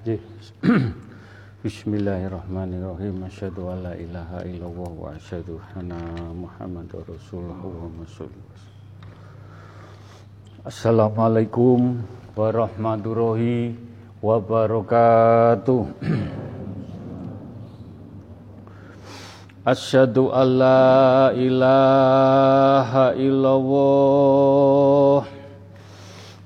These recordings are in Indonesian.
Bismillahirrahmanirrahim. Asyhadu an la ilaha illallah wa asyhadu anna Muhammadar Rasulullah wa Assalamualaikum warahmatullahi wabarakatuh. Asyhadu an la ilaha illallah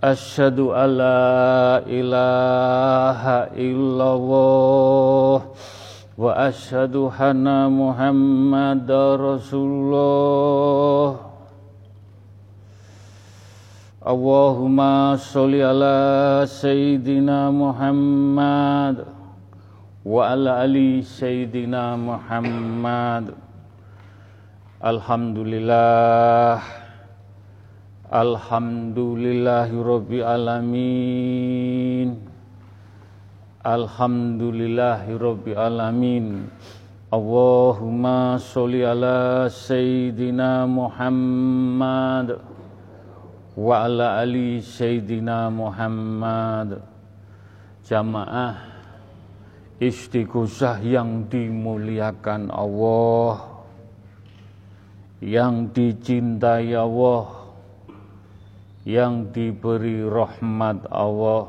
an la ilaha illallah wa asyhadu anna Muhammadar Rasulullah. Allahumma sholli ala sayyidina Muhammad wa ala ali sayyidina Muhammad. Alhamdulillah Alhamdulillahi alamin Alhamdulillahi alamin. Allahumma sholli ala sayyidina Muhammad wa ala ali sayyidina Muhammad. Jamaah istighosah yang dimuliakan Allah yang dicintai Allah yang diberi rahmat Allah.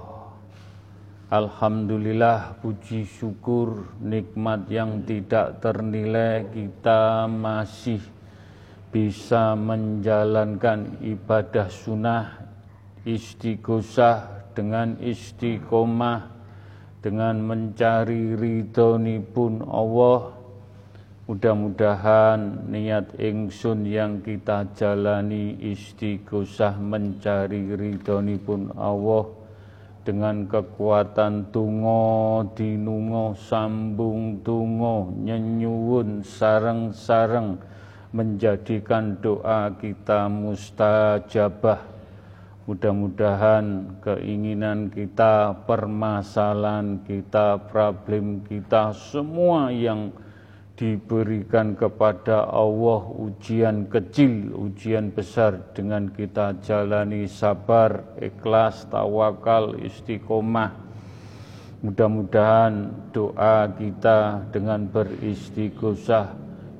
Alhamdulillah puji syukur nikmat yang tidak ternilai kita masih bisa menjalankan ibadah sunnah istighosah dengan istiqomah dengan mencari ridhoni pun Allah Mudah-mudahan niat ingsun yang kita jalani istighosah mencari ridhoni pun Allah. Dengan kekuatan tungo dinungo sambung tungo nyenyuwun sareng-sareng menjadikan doa kita mustajabah. Mudah-mudahan keinginan kita permasalahan kita problem kita semua yang diberikan kepada Allah ujian kecil, ujian besar dengan kita jalani sabar, ikhlas, tawakal, istiqomah. Mudah-mudahan doa kita dengan beristighosah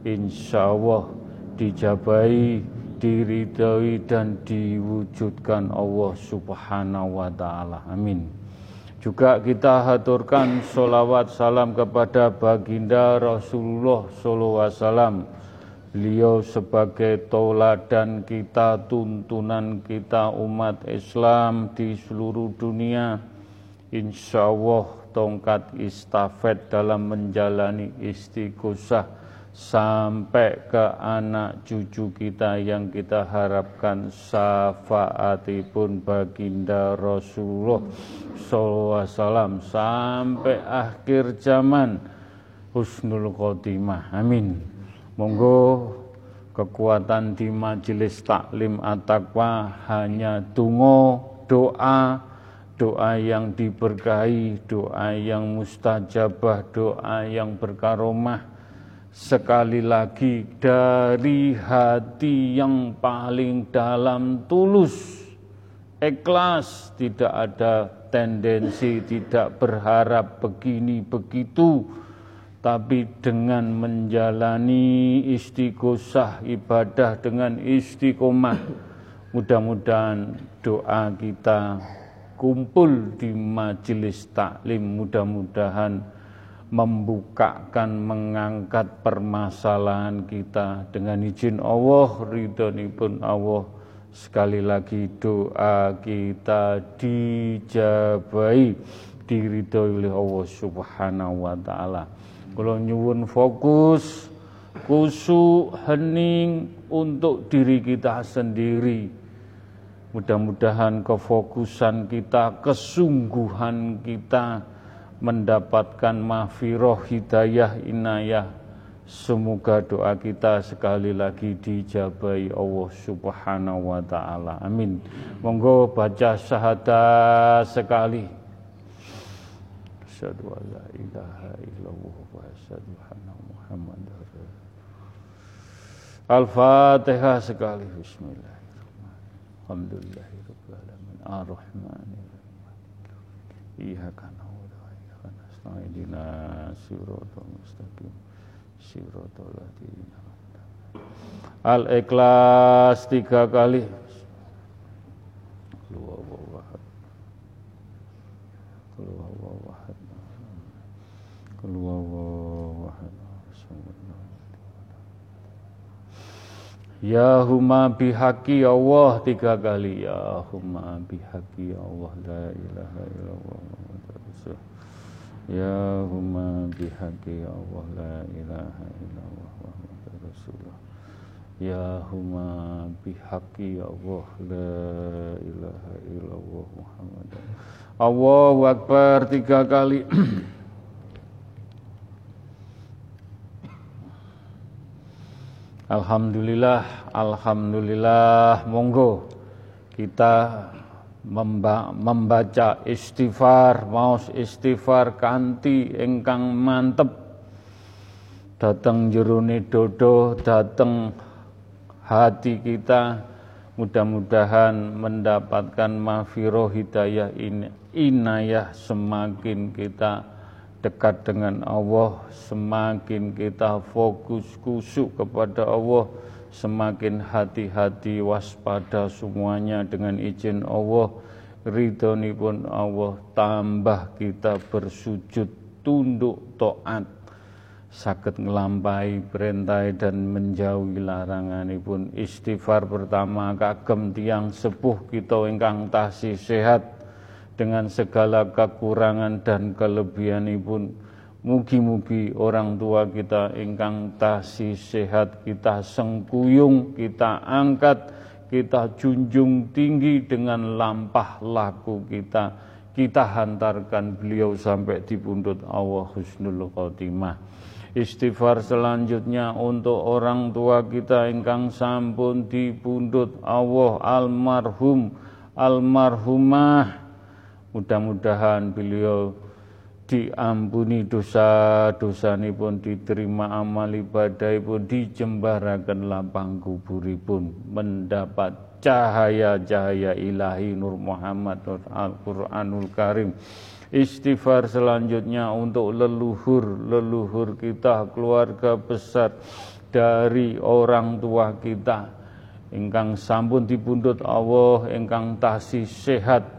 insya Allah dijabai, diridhoi dan diwujudkan Allah subhanahu wa ta'ala. Amin. Juga kita haturkan solawat salam kepada baginda Rasulullah SAW. Beliau sebagai tauladan kita, tuntunan kita umat Islam di seluruh dunia. Insya Allah tongkat istafet dalam menjalani istiqosah sampai ke anak cucu kita yang kita harapkan syafaatipun baginda Rasulullah SAW sampai akhir zaman. Husnul khotimah. Amin. Monggo kekuatan di majelis taklim at-taqwa hanya tungo doa doa yang diberkahi doa yang mustajabah doa yang berkaromah sekali lagi dari hati yang paling dalam tulus. Ikhlas tidak ada tendensi tidak berharap begini begitu. Tapi dengan menjalani istighosah ibadah dengan istiqomah mudah-mudahan doa kita kumpul di majelis taklim. Mudah-mudahan membukakan, mengangkat permasalahan kita dengan izin Allah, ridhoni pun Allah. Sekali lagi doa kita dijabai, diridhoi oleh Allah Subhanahu wa taala. Kalau nyuwun fokus, kusuk, hening untuk diri kita sendiri. Mudah-mudahan kefokusan kita, kesungguhan kita, mendapatkan mahfiroh hidayah inayah Semoga doa kita sekali lagi dijabai Allah Subhanahu wa taala. Amin. Monggo baca syahadat sekali. Asyhadu an la ilaha illallah wa asyhadu anna Muhammadar Al-Fatihah sekali. Bismillahirrahmanirrahim. Alhamdulillahirabbil alamin. Ar-Rahmanirrahim. Wa iyyaka nasta'in. Ihdinas siratal mustaqim. Al-Ikhlas tiga kali. Ya huma bihaqi Allah tiga kali Ya huma bihaqi Allah La ilaha illallah Ya huma bihaqi Allah la ilaha illallah Muhammad Rasulullah. Ya huma bihaqi Allah la ilaha illallah Muhammad. Allahu Akbar tiga kali. Alhamdulillah, Alhamdulillah, monggo kita membaca istighfar maus istighfar kanti ingkang mantep. Dateng jerone dodo dateng hati kita. Mudah-mudahan mendapatkan mafiroh hidayah ini inayah semakin kita dekat dengan Allah semakin kita fokus kusuk kepada Allah semakin hati-hati waspada semuanya dengan izin Allah. Ridhoni pun Allah tambah kita bersujud tunduk taat. Sakit ngelampai perintah dan menjauhi larangan pun istighfar pertama kagem tiang sepuh kita ingkang tasih sehat. Dengan segala kekurangan dan kelebihan pun Mugi-mugi orang tua kita ingkang tasih sehat kita sengkuyung, kita angkat, kita junjung tinggi dengan lampah laku kita. Kita hantarkan beliau sampai di pundut Allah Husnul Khotimah. Istighfar selanjutnya untuk orang tua kita ingkang sampun di pundut Allah almarhum almarhumah. Mudah-mudahan beliau diampuni dosa-dosa pun diterima amal ibadah pun dijembarakan lapang pun mendapat cahaya-cahaya ilahi Nur Muhammad Nur Al-Quranul Karim. Istighfar selanjutnya untuk leluhur-leluhur kita keluarga besar dari orang tua kita. Ingkang sampun dibundut Allah ingkang tasih sehat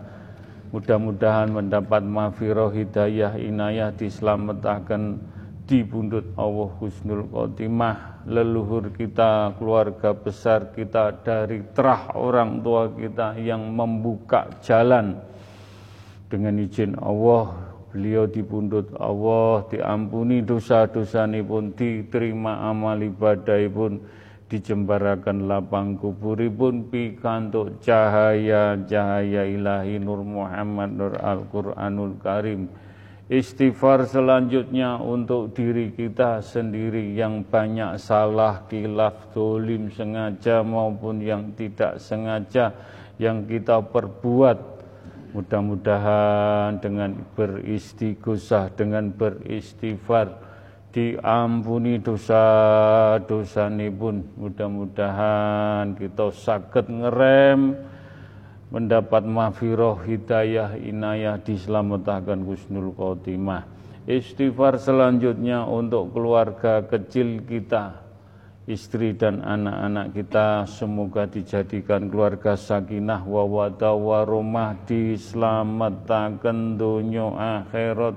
Mudah-mudahan mendapat mafiroh hidayah inayah diselamatkan di bundut Allah Husnul Khotimah. Leluhur kita, keluarga besar kita dari terah orang tua kita yang membuka jalan. Dengan izin Allah beliau dibundut Allah diampuni dosa-dosa pun diterima amal ibadah pun dijembarakan lapang kuburipun pikantuk cahaya-cahaya ilahi Nur Muhammad Nur Al-Quranul Karim Istighfar selanjutnya untuk diri kita sendiri yang banyak salah, kilaf, dolim, sengaja maupun yang tidak sengaja yang kita perbuat. Mudah-mudahan dengan beristighosah, dengan beristighfar, diampuni dosa-dosa pun mudah-mudahan kita sakit ngerem mendapat mafiroh hidayah inayah diselamatkan Gusnul Khotimah. Istighfar selanjutnya untuk keluarga kecil kita istri dan anak-anak kita. Semoga dijadikan keluarga sakinah wawada warumah diselamatkan dunia akhirat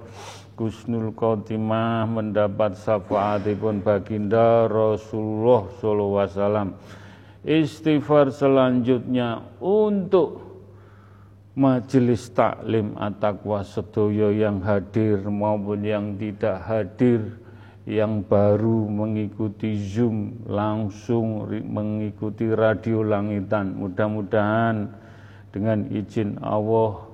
Gusnul Khotimah mendapat syafaatipun baginda Rasulullah sallallahu alaihi wasallam. Istighfar selanjutnya untuk majelis taklim atakwa sedoyo yang hadir maupun yang tidak hadir yang baru mengikuti Zoom langsung mengikuti radio langitan mudah-mudahan dengan izin Allah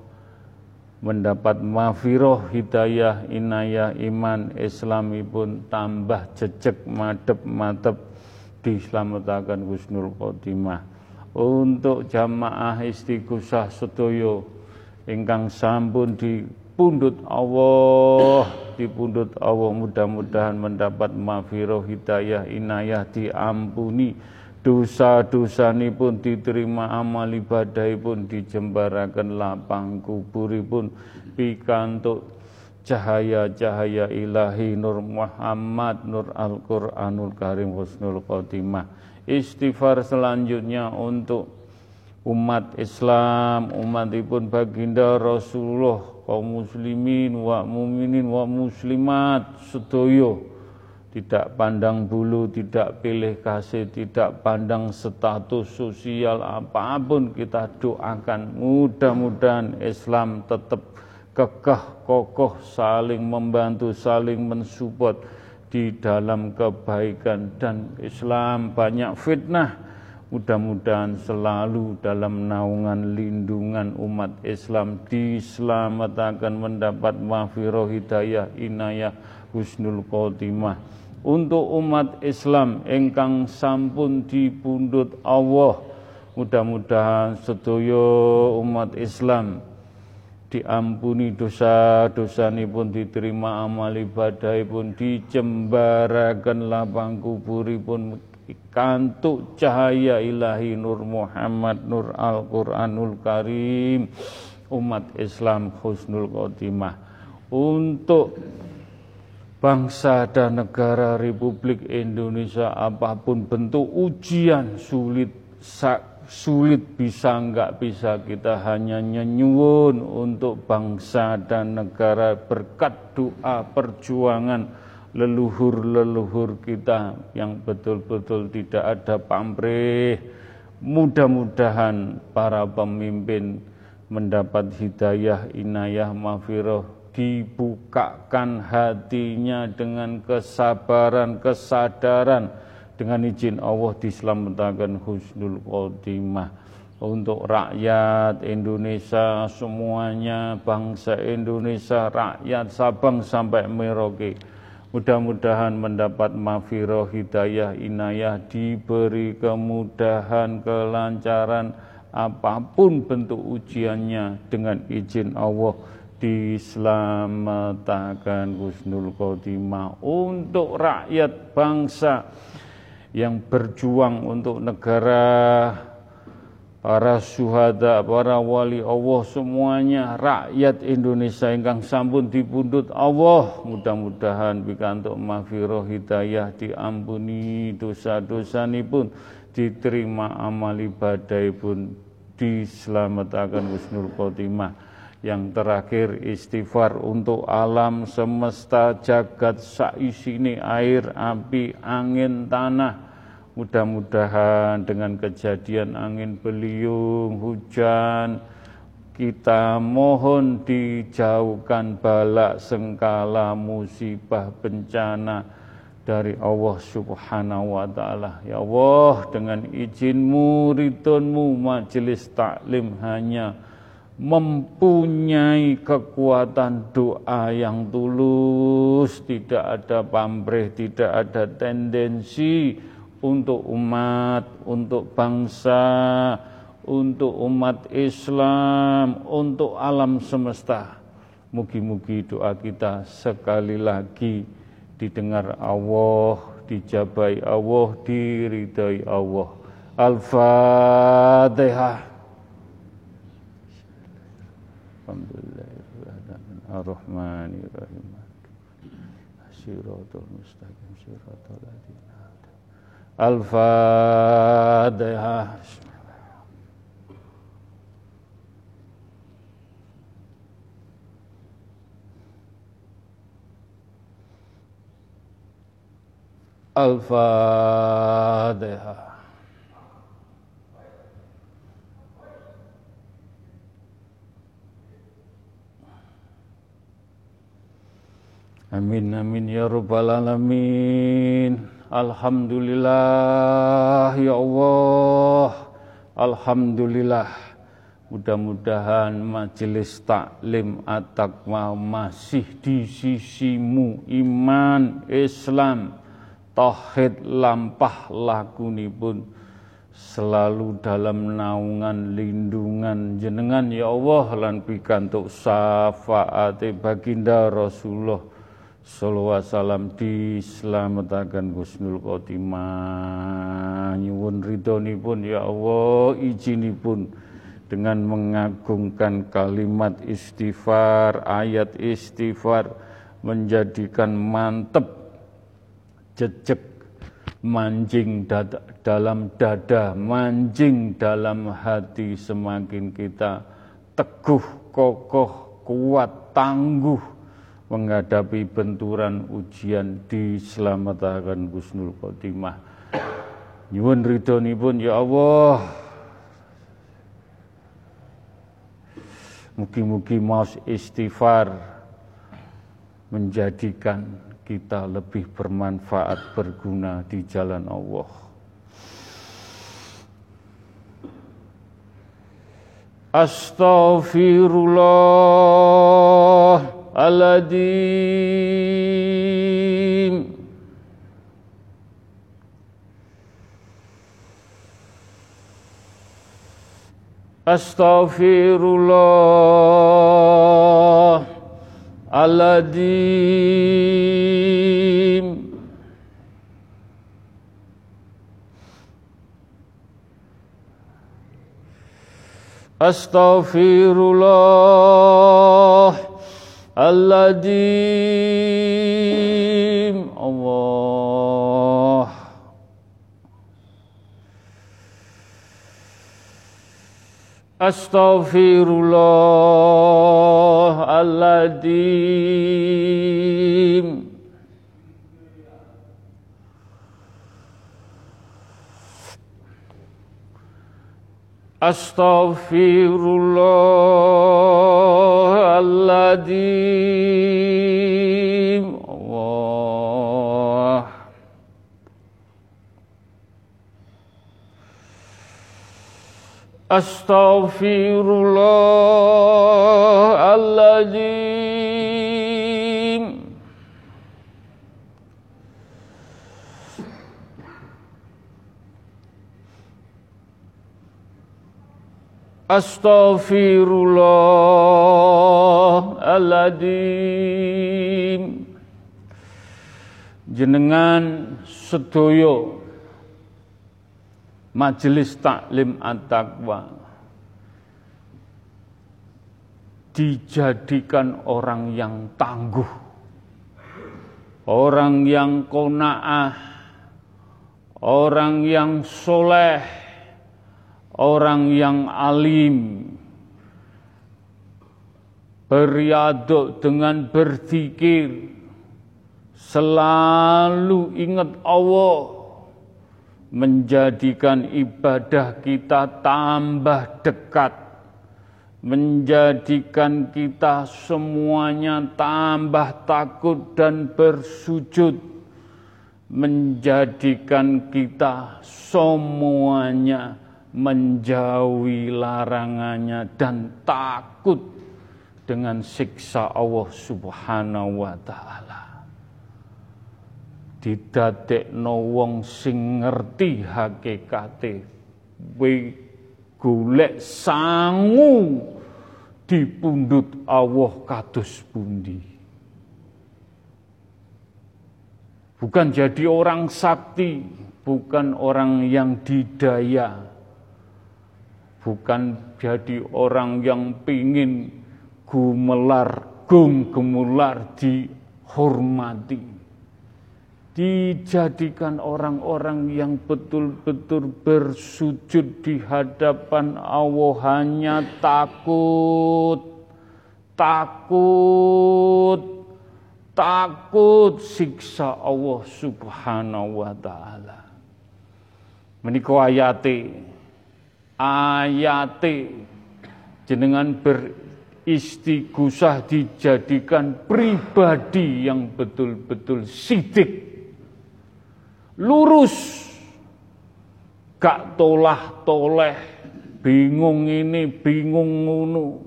mendapat mafiroh hidayah inayah iman islamipun tambah jejek madep matep dislametaken husnul khotimah. Untuk jamaah istighosah sedoyo ingkang sampun dipundhut Allah dipundhut Allah mudah-mudahan mendapat mafiroh hidayah inayah diampuni dosa pun diterima amal pun dijembaraken lapang kuburipun pikantuk cahaya-cahaya ilahi Nur Muhammad Nur Al-Qur'anul Karim Husnul Khotimah. Istighfar selanjutnya untuk umat Islam umat umatipun baginda Rasulullah kaum muslimin wa muminin wa muslimat sedoyo tidak pandang bulu, tidak pilih kasih, tidak pandang status sosial apa pun kita doakan. Mudah-mudahan Islam tetap kekeh kokoh saling membantu saling mensupport di dalam kebaikan. Dan Islam banyak fitnah. Mudah-mudahan selalu dalam naungan lindungan umat Islam diselamatkan mendapat mahfirah hidayah inayah husnul khotimah. Untuk umat Islam engkang sampun dipundhut Allah mudah-mudahan sedaya umat Islam diampuni dosa-dosa pun diterima amal ibadah pun dijembarakan lapang kuburipun kantuk cahaya ilahi Nur Muhammad Nur Al-Quranul Karim umat Islam khusnul khotimah. Untuk bangsa dan negara Republik Indonesia apa pun bentuk ujian sulit sulit bisa enggak bisa kita hanya nyenyuun untuk bangsa dan negara berkat doa perjuangan leluhur-leluhur kita yang betul-betul tidak ada pamrih. Mudah-mudahan para pemimpin mendapat hidayah inayah mafiroh dibukakan hatinya dengan kesabaran, kesadaran dengan izin Allah diselamatkan husnul khotimah. Untuk rakyat Indonesia semuanya bangsa Indonesia rakyat Sabang sampai Merauke. Mudah-mudahan mendapat mafiroh hidayah inayah diberi kemudahan kelancaran apa pun bentuk ujiannya dengan izin Allah diselamatkan Husnul Khotimah untuk rakyat bangsa yang berjuang untuk negara. Para syuhada, para wali Allah semuanya rakyat Indonesia ingkang sampun dipundhut Allah. Mudah-mudahan pikantuk maghfirah hidayah diampuni dosa-dosa pun diterima amal ibadah pun diselamatkan husnul khotimah yang terakhir istighfar untuk alam semesta jagat saisini air, api, angin, tanah. Mudah-mudahan dengan kejadian angin beliung, hujan, kita mohon dijauhkan balak sengkala musibah bencana dari Allah subhanahu wa ta'ala Ya Allah dengan izinmu ridhonmu majelis taklim hanya mempunyai kekuatan doa yang tulus, tidak ada pamrih, tidak ada tendensi untuk umat, untuk bangsa, untuk umat Islam, untuk alam semesta. Mugi-mugi doa kita sekali lagi didengar Allah, dijabai Allah, diridai Allah. Al-Fatihah. Alhamdulillahirrahmanirrahim Ar-Rahmanirrahim Siratul Mustaqim Siratul Ladina Al-Fatihah Al-Fatihah Amin amin ya rabbal alamin. Alhamdulillah ya Allah. Alhamdulillah. Mudah-mudahan majelis taklim at-taqwa masih di sisimu iman, Islam, tauhid lampah lakunipun selalu dalam naungan lindungan jenengan ya Allah lan pikantuk syafaate baginda Rasulullah sallallahu wasallam dislametaken Gusnul Khotimah. Nyuwun ridhonipun ya Allah izinipun dengan mengagungkan kalimat istighfar, ayat istighfar menjadikan mantep jejak manjing dada, dalam dada, manjing dalam hati semakin kita teguh, kokoh, kuat, tangguh menghadapi benturan ujian diselamatkan Gusnul Khotimah. Nyuwun ridhonipun ya Allah Mugi-mugi maus istighfar menjadikan kita lebih bermanfaat, berguna di jalan Allah. الأديم. أستغفر الله الأديم. أستغفر الله Astaghfirullahaladzim. Astaghfirullah Aladim Astaghfirullah Aladim Allah. Astaghfirullahaladzim Astaghfirullahaladzim Allah Astaghfirullahaladzim Astaghfirullahaladzim Jenengan sedoyo majelis taklim at-taqwa. Dijadikan orang yang tangguh, orang yang kona'ah, orang yang soleh, orang yang alim, beriaduk dengan berzikir, selalu ingat Allah, menjadikan ibadah kita tambah dekat, menjadikan kita semuanya tambah takut dan bersujud, menjadikan kita semuanya menjauhi larangannya dan takut dengan siksa Allah Subhanahu wa taala. Didadekno wong sing ngerti hakikate golek sangu dipundhut Allah kados pundi? Bukan jadi orang sakti bukan orang yang didaya bukan jadi orang yang pingin gumelar gum gemular dihormati dijadikan orang-orang yang betul-betul bersujud di hadapan Allah hanya takut, takut, takut siksa Allah Subhanahu wa taala. Menika ayate ayate. Jenengan beristighosah dijadikan pribadi yang betul-betul sidik. Lurus. Gak tolah toleh bingung ini, bingung ngono.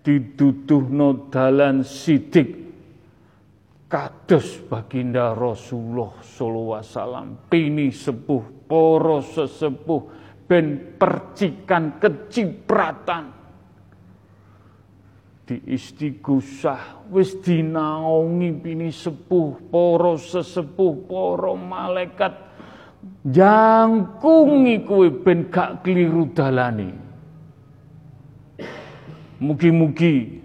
Diduduhno dalan sidik. Kados baginda Rasulullah sallallahu alaihi wasallam. Pini sepuh poro sesepuh ben percikan kecipratan. Di istigusah wis dinaungi pini sepuh poro sesepuh poro malaikat. Jangkungi kowe ben gak keliru dalane. Mugi-mugi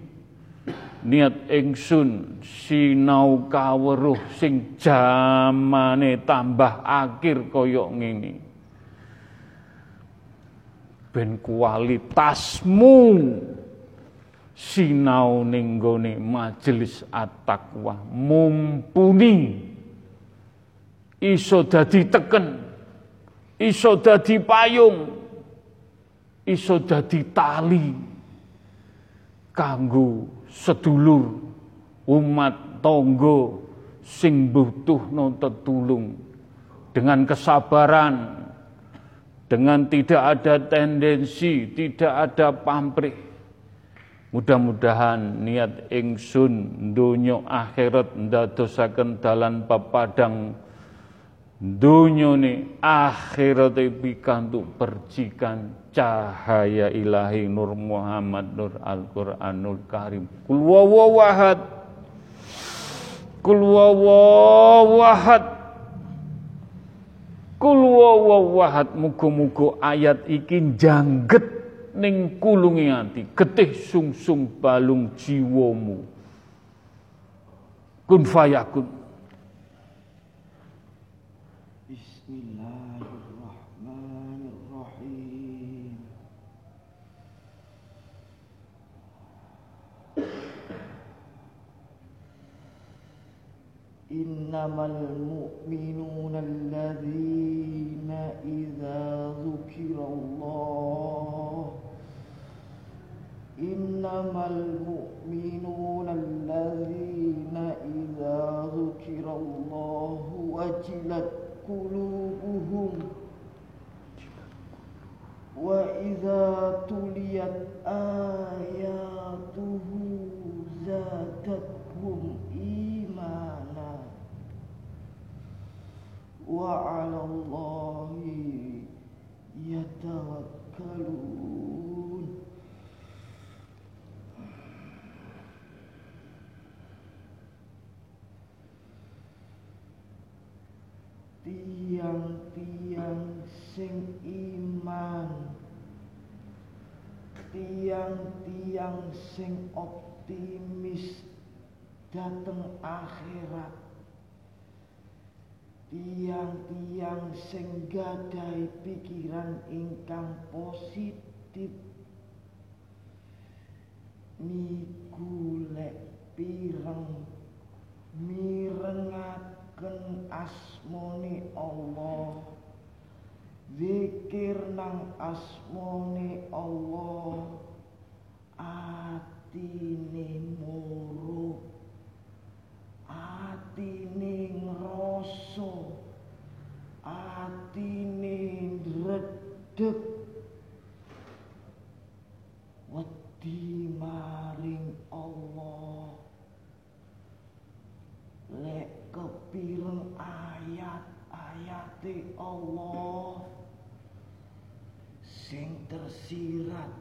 niat ingsun sinau kaweruh sing jamane tambah akhir kaya ngene ben kualitasmu. Sinau ning majelis at-taqwa mumpuni. Iso dadi teken, iso dadi payung, iso dadi tali kanggo sedulur umat tonggo sing butuh tetulung dengan kesabaran dengan tidak ada tendensi, tidak ada pamrih. Mudah-mudahan niat ingsun donya akhirat ndadosaken dalan pepadang Dunia ini akhirat pikantuk percikan cahaya ilahi Nur Muhammad Nur Al-Quranul Karim. Kul wawahad. Kul wawahad. Muga-muga ayat iki jangget ning kulungi ati, getih sungsung balung jiwamu. Kun fayakun. إنما المؤمنون الذين إذا ذكر الله إنما المؤمنون الذين إذا ذكر الله وجلت قلوبهم وإذا تليت آياته زادتهم وعلى الله يتوكلون tiang-tiang sing iman tiang-tiang sing optimis dateng akhirat Tiang-tiang sing gadai pikiran ingkang positif. Niku lek pireng? Mirengaken asmone Allah. Zikir nang asmone Allah. Atine muruk atine ngrasa atine redeg wedi maring Allah. Lek kepireng ayat-ayate Allah. Sing tersirat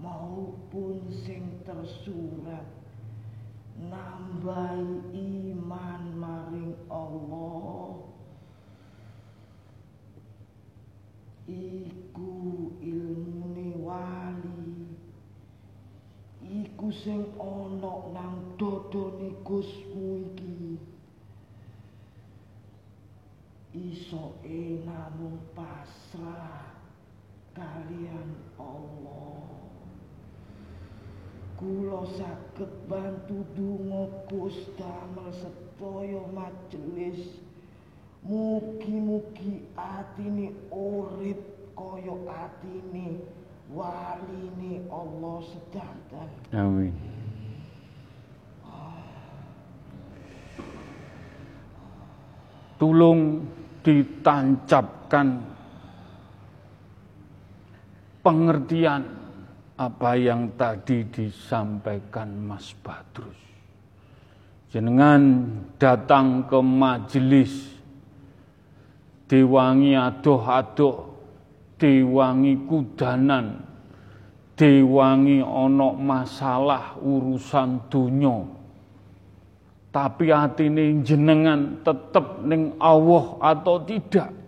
maupun sing tersurat nambahi iman maring Allah. Iku ilmune wali. Iku sing ana nang dodone Gusmu iki iso namung pasrah kalian Allah kula saged bantu donga Gusti damel sedaya majelis. Mugi-mugi atine urip kaya atine waline Allah sedanten amin. Tulung ditancapkan pengertian apa yang tadi disampaikan Mas Badrus. Jenengan datang ke majelis diwangi adoh-adoh, diwangi kudanan, diwangi onok masalah urusan dunia. Tapi hati ini jenengan tetap ning Allah atau tidak?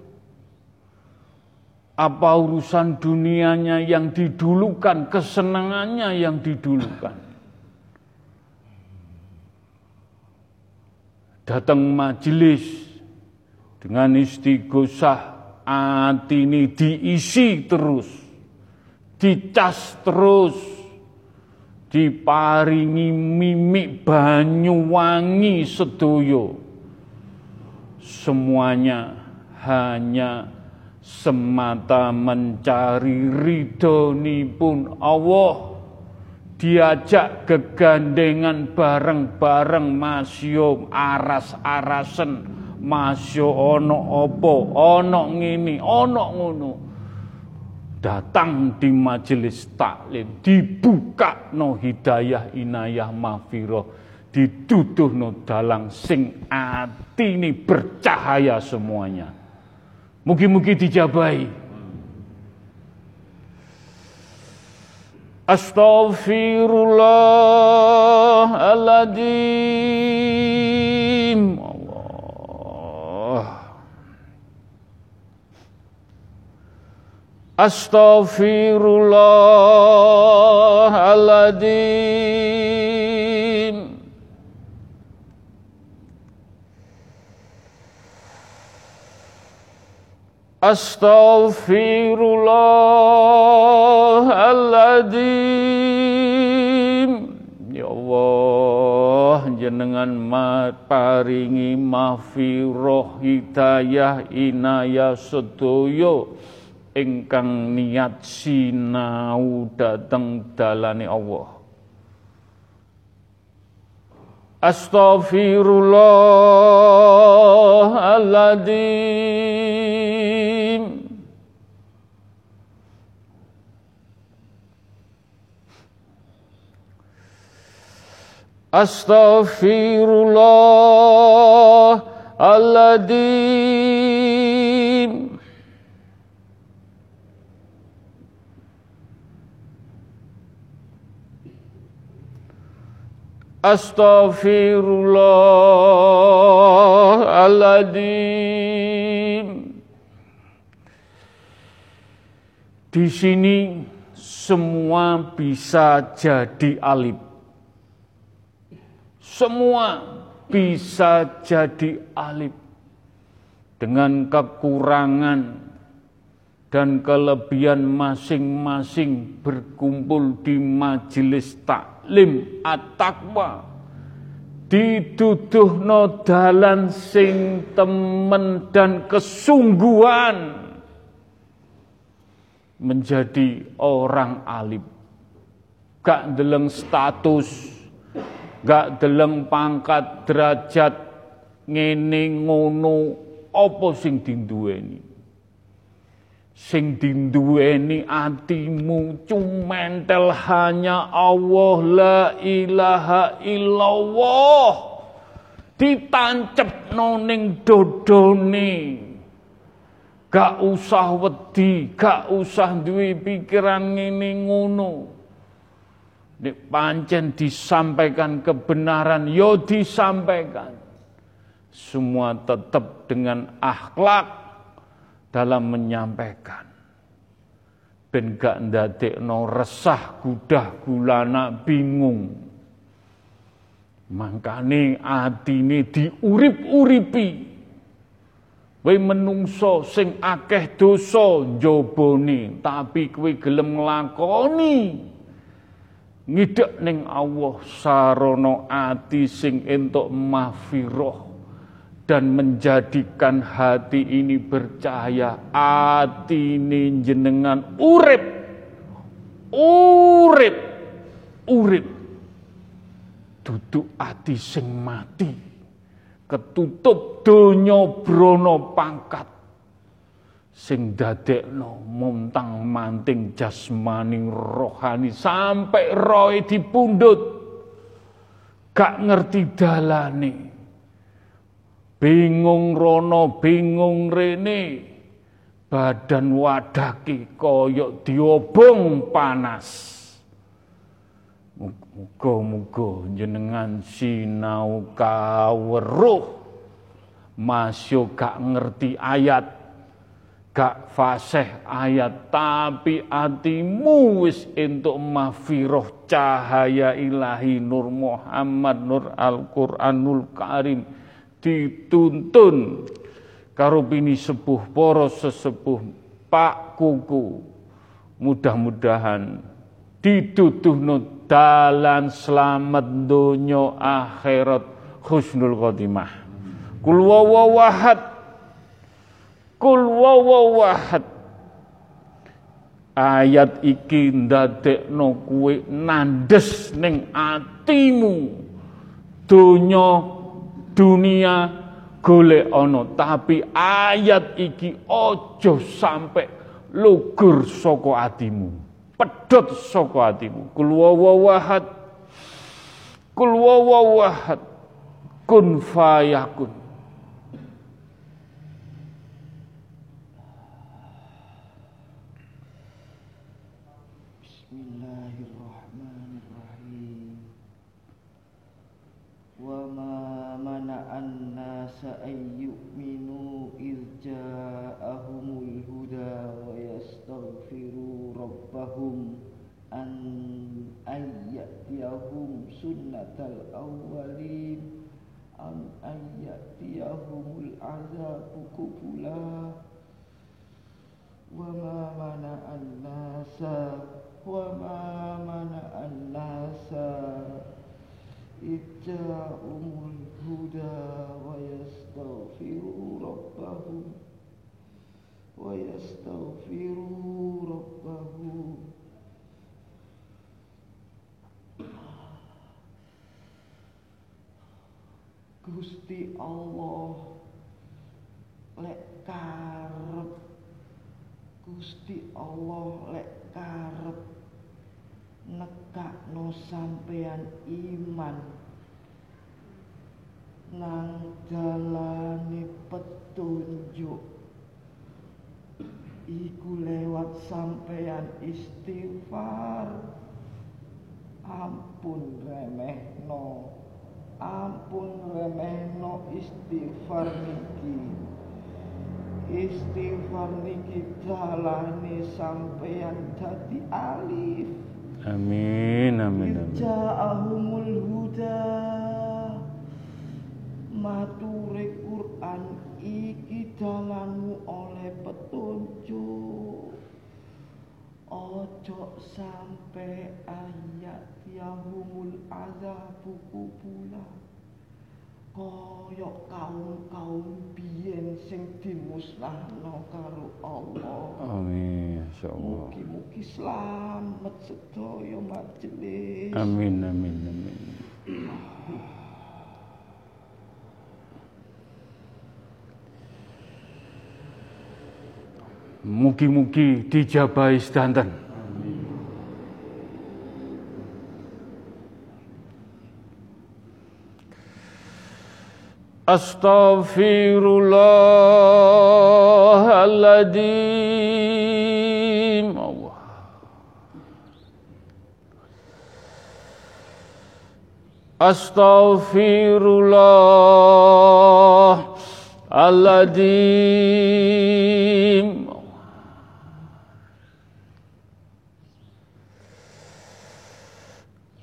Apa urusan dunianya yang didulukan, kesenangannya yang didulukan? datang majelis dengan istighosah hati ini diisi terus, dicas terus, diparingi mimik banyuwangi sedoyo. Semuanya hanya semata mencari ridhoni pun Allah. Diajak kegandengan bareng-bareng masyo aras-arasen. Masyo ono opo ono ngini ono ngono. Datang di majelis taklim dibuka no hidayah inayah mafiro dituduh no dalang sing ati ini bercahaya semuanya mugi-mugi dijabai. Astaghfirullahaladzim Allah. Astaghfirullahaladzim Astaghfirullahaladzim Ya Allah jenengan paringi mafiroh hidayah inayah sedoyo ingkang niat sinau dateng dalane Allah. Astaghfirullahaladzim Astaghfirullahaladzim Astaghfirullahaladzim Di sini semua bisa jadi alif semua bisa jadi alif dengan kekurangan dan kelebihan masing-masing berkumpul di majelis taklim at-taqwa. No dalan sing temen dan kesungguhan menjadi orang alif gak deleng status gak deleng pangkat derajat ngene ngono apa sing dinduweni? Sing dinduweni atimu cumentel hanya Allah la ilaha illallah. Ditancep noning dodone. Gak usah wedi gak usah duwe pikiran ngene ngono Nek pancen disampaikan kebenaran, yo disampaikan. Semua tetap dengan akhlak dalam menyampaikan. Ben gak no resah, gudah, gulana, bingung. Makane atine diurip-uripi. Kowe menungso sing akeh dosa njobone, tapi kowe gelem nglakoni ngidek ning Allah sarono ati sing entuk mahfiroh dan menjadikan hati ini bercahaya. Ati ini jenengan urip urip urip. Duduk ati sing mati ketutup donya brono pangkat sing dadekno montang manting jasmani rohani sampai roy dipundut gak ngerti dalane. Bingung rono bingung rene. Badan wadaki koyok diobong panas. Muga-muga jenengan sinau kaweruh. Masuk gak ngerti ayat gak fasih ayat tapi atimu wis entuk mafiroh cahaya ilahi Nur Muhammad Nur Al-Qur'anul Karim. Dituntun karo bini sepuh poros sesepuh Pak Kuku. Mudah-mudahan dituduhno dalan selamat dunia akhirat husnul khotimah. Kul Kul wawawahad. Ayat iki ndadekno kuwe nandes ning atimu. Donya dunia golek ana tapi ayat iki ojo sampai lugur saka atimu. Pedhot saka atimu. Kul wawawahad. Kul wawawahad. Kun fayakun. Sunnatal awwalin am ayyatiyahumul azabu kubula wa ma mana an-nasa wa ma mana an-nasa Gusti Allah. Lek karep Gusti Allah lek karep nekakno sampean iman nang jalani petunjuk. Iku lewat sampean istighfar. Ampun remehno ampun remehno istighfar niki. Istighfar niki dalane sampeyan dadi alif. Amin amin amin. Ja'ahumul huda. Mature Quran iki dalanmu oleh petunjuk ojo sampai ayat yahumul azabu kubula. Koyok kaum-kaum biyen sing dimusnahno karo Allah. Amin insyaallah mugi-mugi slamet sedaya majelis amin amin amin Mugi-mugi dijabahi sedanten. Astaghfirullahaladzim. Allah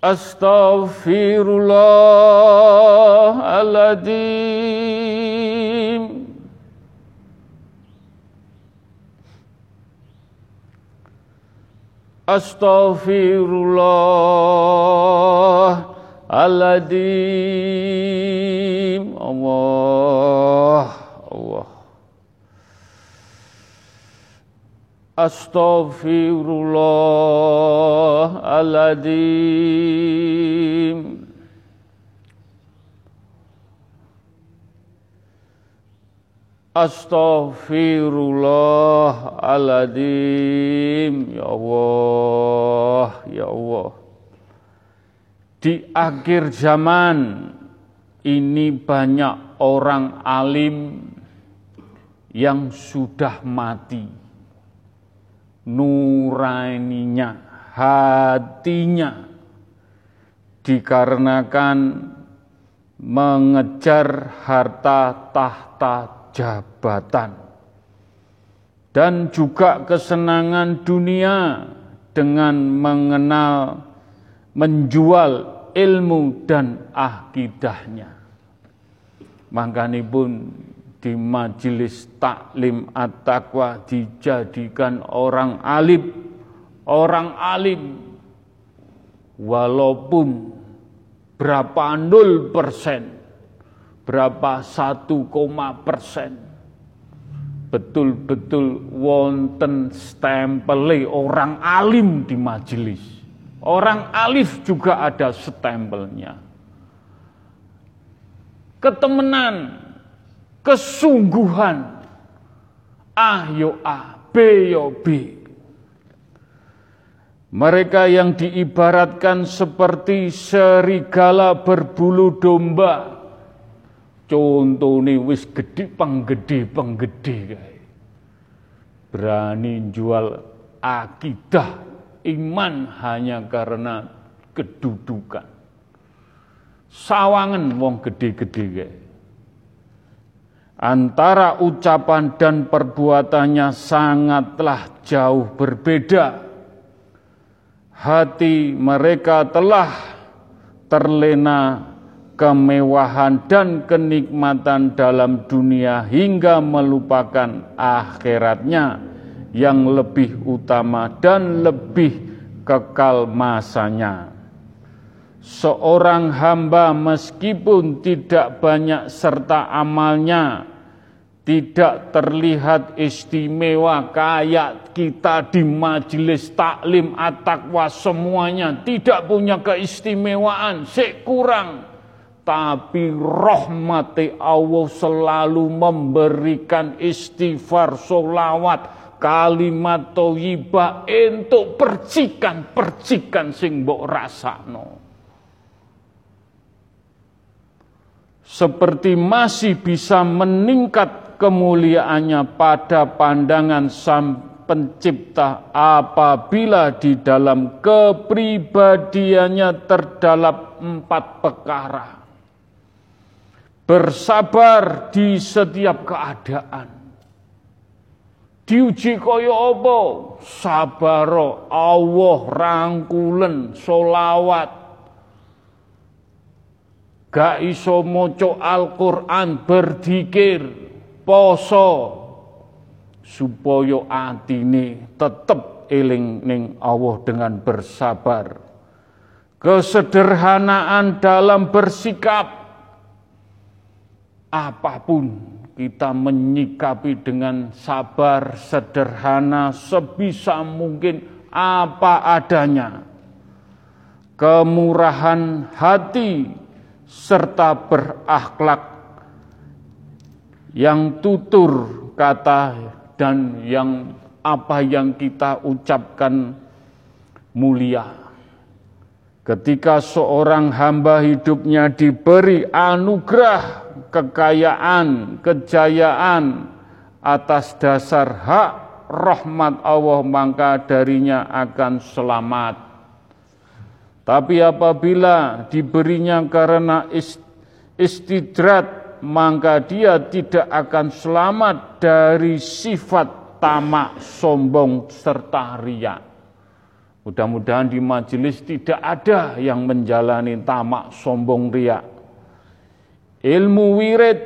Astaghfirullahaladzim Astaghfirullahaladzim Astaghfirullahaladzim Allah Allah Astaghfirullahaladzim Astaghfirullahaladzim Ya Allah Ya Allah. Di akhir zaman Ini banyak orang alim Yang sudah mati Nuraninya Hatinya Dikarenakan mengejar harta tahta jabatan dan juga kesenangan dunia dengan mengenal menjual ilmu dan akidahnya. Makanya pun di majelis taklim at-taqwa dijadikan orang alim, orang alim. Walaupun berapa nol persen berapa satu koma persen betul-betul wonten stempel orang alim di majelis. Orang alif juga ada stempelnya. Ketemenan kesungguhan ah yo a b yo b mereka yang diibaratkan seperti serigala berbulu domba Contohnya wis gede penggede penggede. Berani jual akidah iman hanya karena kedudukan. Sawangan wong gede-gede. Antara ucapan dan perbuatannya sangatlah jauh berbeda. Hati mereka telah terlena kemewahan dan kenikmatan dalam dunia hingga melupakan akhiratnya yang lebih utama dan lebih kekal masanya. Seorang hamba meskipun tidak banyak serta amalnya, tidak terlihat istimewa kayak kita di majelis taklim at-taqwa semuanya tidak punya keistimewaan, sik kurang tapi rahmati Allah selalu memberikan istighfar, solawat, kalimat toyibah untuk percikan-percikan sing mbok rasakno. Seperti masih bisa meningkat kemuliaannya pada pandangan sang pencipta apabila di dalam kepribadiannya terdalam empat perkara bersabar di setiap keadaan. Diuji kaya apa? Sabaro Allah rangkulen solawat. Gak iso moco Al-Quran berdikir poso supaya atine tetep eling ning Allah dengan bersabar. Kesederhanaan dalam bersikap apa pun kita menyikapi dengan sabar, sederhana, sebisa mungkin apa adanya. Kemurahan hati serta berakhlak yang tutur kata dan yang apa yang kita ucapkan mulia. Ketika seorang hamba hidupnya diberi anugerah kekayaan, kejayaan atas dasar hak rahmat Allah maka darinya akan selamat. Tapi apabila diberinya karena istidrat maka dia tidak akan selamat dari sifat tamak, sombong serta riak. Mudah-mudahan di majelis tidak ada yang menjalani tamak, sombong, riak ilmu wirid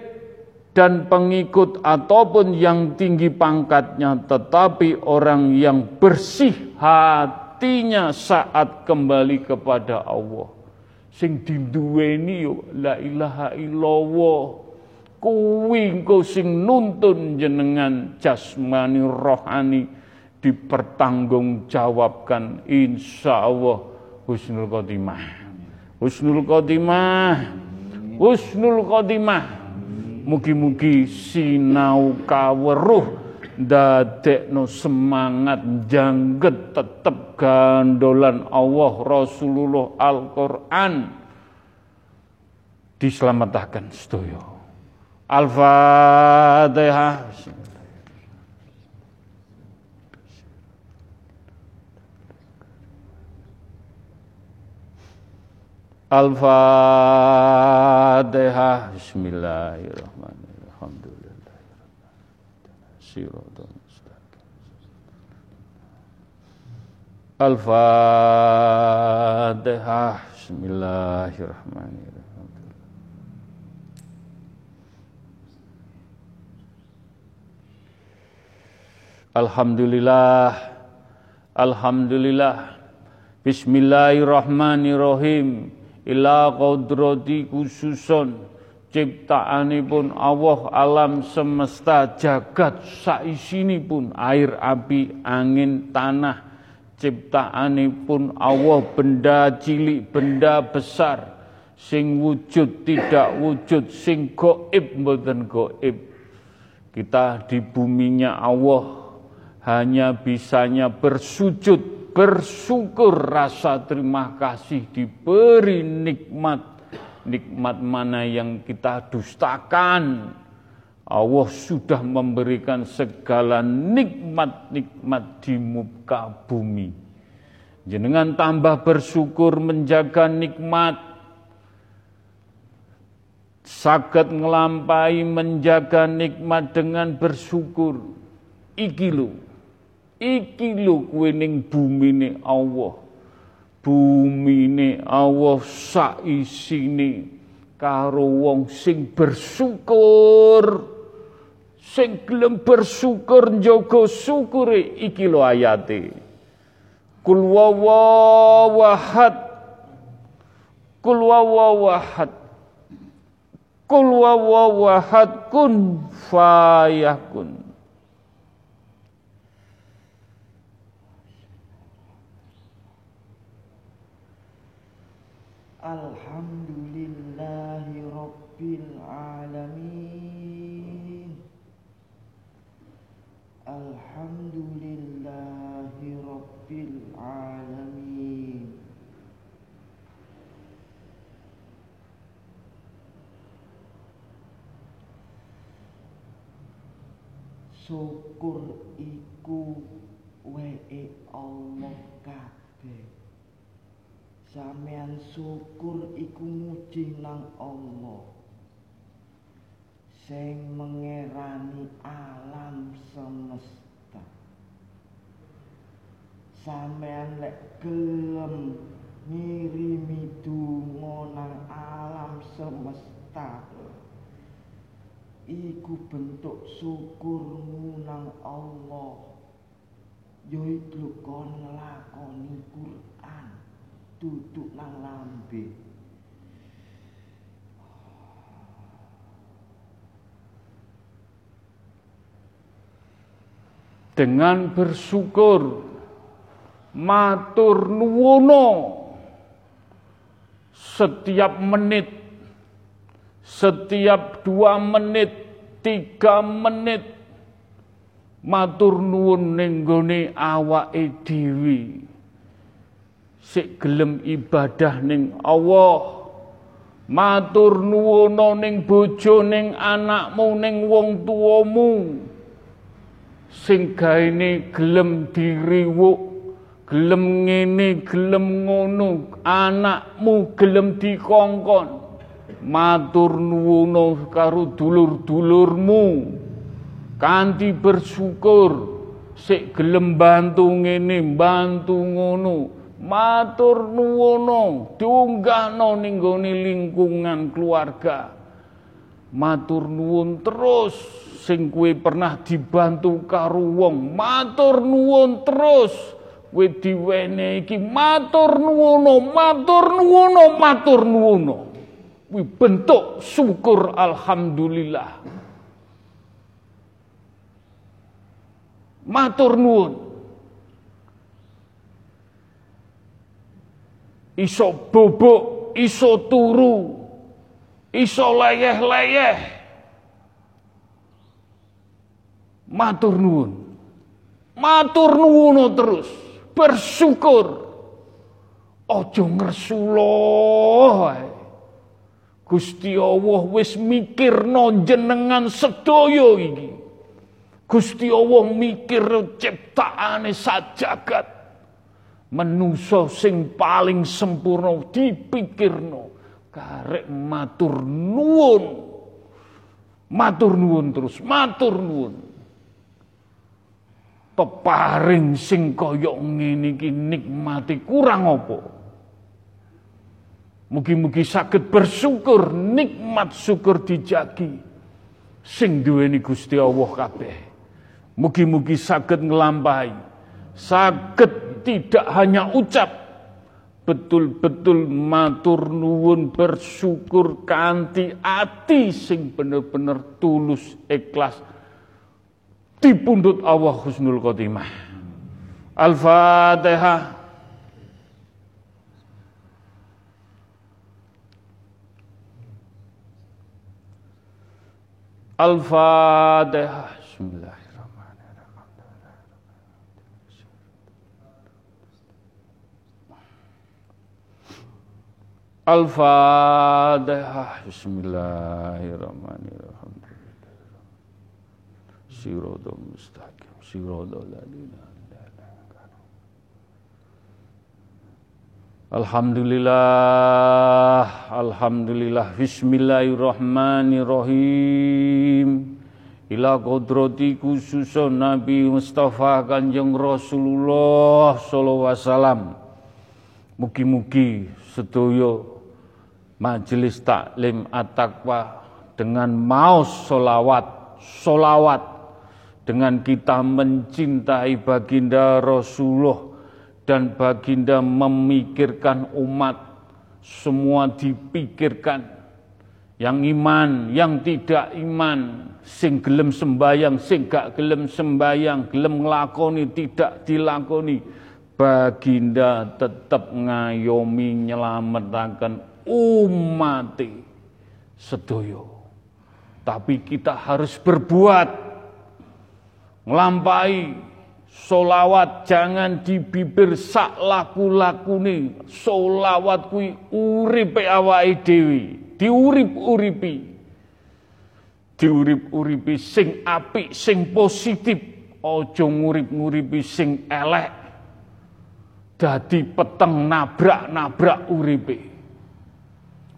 dan pengikut ataupun yang tinggi pangkatnya tetapi orang yang bersih hatinya saat kembali kepada Allah. Sing diduweni la ilaha illallah kuwi engko sing nuntun jenengan jasmani rohani dipertanggungjawabkan insya Allah husnul khotimah. Husnul khotimah. Husnul khotimah. Mugi-mugi sinau kaweruh dadekno semangat jangget tetep gandolan Allah Rasulullah Al-Qur'an. Diselamatkan sedaya Al-Fatihah Al-Fatihah Bismillahirrahmanirrahim. Alhamdulillah Siratul mustaqim Al-Fatihah Bismillahirrahmanirrahim Alhamdulillah. Alhamdulillah. Bismillahirrahmanirrahim. Ila kodrati khususon ciptaanipun Allah alam semesta jagat pun air api angin tanah. Ciptaanipun Allah benda cilik benda besar. Sing wujud tidak wujud sing goib mboten goib. Kita di buminya Allah hanya bisanya bersujud bersyukur rasa terima kasih diberi nikmat. Nikmat mana yang kita dustakan? Allah sudah memberikan segala nikmat-nikmat di muka bumi. Jenengan tambah bersyukur menjaga nikmat. Saged ngelampai menjaga nikmat dengan bersyukur. Iki lho Iki lho kuwi ning bumine Allah. Bumine Allah sak isine karo wong sing bersyukur. Sing gelem bersyukur njaga syukure iki lho ayate. Kul wawahad. Kul wawahad. Kul wawahad kun fayakun. Alhamdulillahi Rabbil Alamin. Alhamdulillahi Rabbil Alamin. Syukur iku we'e Allah Sampeyan syukur iku muji nang Allah. Sing mengerani alam semesta. Sampeyan lek gelem ngirimi donga nang alam semesta. Iku bentuk syukurmu nang Allah. Yo iku kon lakoni Quran. Duduk nang lambe. Dengan bersyukur matur nuwono. Setiap menit setiap dua menit tiga menit matur nuwun ning awake dhewe sik gelem ibadah ning Allah. Matur nuwuna ning bojo ning anakmu ning wong tuamu. Sing gaene gelem diriwuk gelem ngene gelem ngono. Anakmu gelem dikongkon. Matur nuwuna karo dulur-dulurmu. Kanthi bersyukur sik gelem bantu ngene bantu ngono matur nuwono diunggahno ning lingkungan keluarga. Matur nuwun terus sing pernah dibantu karo wong. Matur nuwun terus kowe diwene iki. Matur nuwono matur nuwono matur nuwono. Kuwi bentuk syukur alhamdulillah. Matur nuwun iso bobok, iso turu, iso leyeh-leyeh. Matur nuwun. Matur nuwun terus. Bersyukur. Ojo ngersulo Gusti Allah wis mikirno jenengan sedaya iki. Gusti Allah mikir ciptaane sajagat. Menuso sing paling sempurna dipikirno karek matur nuwun. Matur nuwun terus, matur nuwun. Peparing sing kaya ngene iki nikmati kurang apa? Mugi-mugi sakit bersyukur, nikmat syukur dijagi. Sing duweni Gusti Allah kabeh. Mugi-mugi sakit ngelampahi. Sakit tidak hanya ucap, betul-betul matur nuwun bersyukur kanti ati sing bener-bener tulus ikhlas dipundut Allah husnul khotimah. Al-Fatihah. Al-Fatihah. Bismillahirrahmanirrahim. Al-Fatihah. Bismillahirrahmanirrahim. Siratal mustaqim. Siratal ladzina Alhamdulillah, Alhamdulillah, Bismillahirrahmanirrahim. Ila kodrati khususun Nabi Mustafa Kanjeng Rasulullah Sallallahu Alaihi Wasallam. Mugi-mugi sedoyo majelis taklim at-taqwa dengan maus solawat, solawat dengan kita mencintai baginda Rasulullah dan baginda memikirkan umat semua dipikirkan yang iman, yang tidak iman, sing gelem sembayang, sing gak gelem sembayang, gelem nglakoni, tidak dilakoni. Baginda tetap ngayomi nyelamatkan umat sedoyo. Tapi kita harus berbuat, ngelampai Solawat jangan di bibir sak laku-lakune. Solawat kui uripe awake dhewe, diurip-uripi. Diurip-uripi sing apik, sing positif, aja ngurip-nguripi sing elek. Dadi peteng nabrak-nabrak uripe.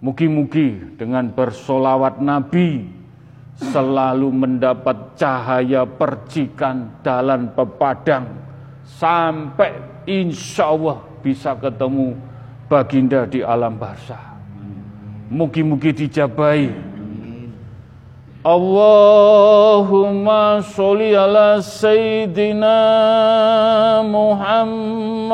Mugi-mugi dengan bersolawat Nabi selalu mendapat cahaya percikan dalam pepadang sampai insya Allah bisa ketemu baginda di alam barzah. Mugi-mugi dijabai. Allahumma sholli ala Sayyidina Muhammad.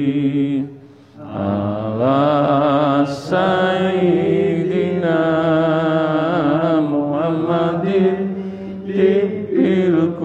ala Sayyidina Muhammadin Tibbil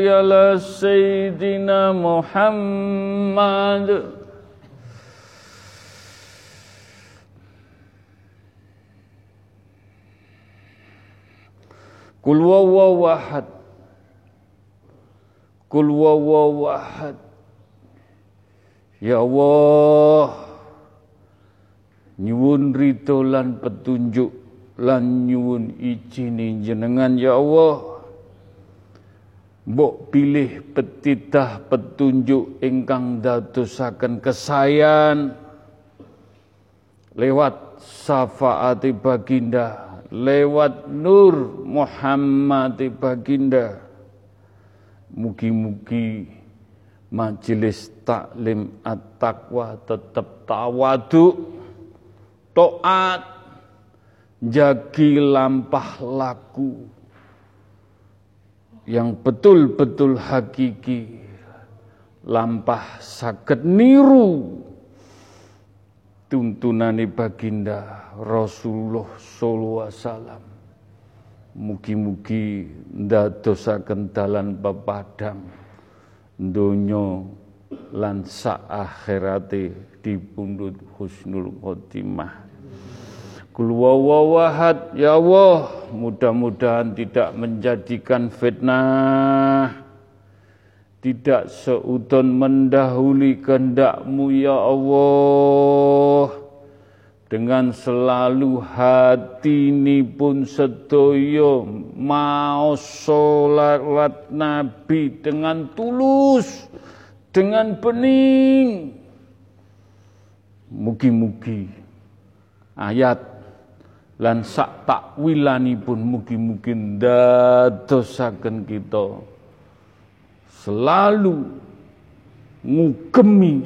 Sholli ala Sayyidina Muhammad Kul Ya Allah nyuwun rito lan petunjuk. lan nyuwun izini jenengan ya Allah Mbok pilih petitah petunjuk ingkang dadosaken kesayan lewat syafaati baginda lewat nur Muhammad baginda. Mugi-mugi majelis taklim at-taqwa tetap tawadu taat jagi lampah laku yang betul-betul hakiki lampah sakit niru tuntunani baginda Rasulullah sallallahu alaihi wasallam. Mugi-mugi ndadosaken dalan pepadang donya lan sak akhirate dipundhut husnul khotimah Kul wawahad ya Allah mudah-mudahan tidak menjadikan fitnah. Tidak seudon mendahului kehendakmu ya Allah. Dengan selalu hati ini pun sedoyo mau sholat Nabi dengan tulus dengan bening. Mugi-mugi ayat lan sak takwilanipun mugi-mugi ndadosaken kita selalu ngugemi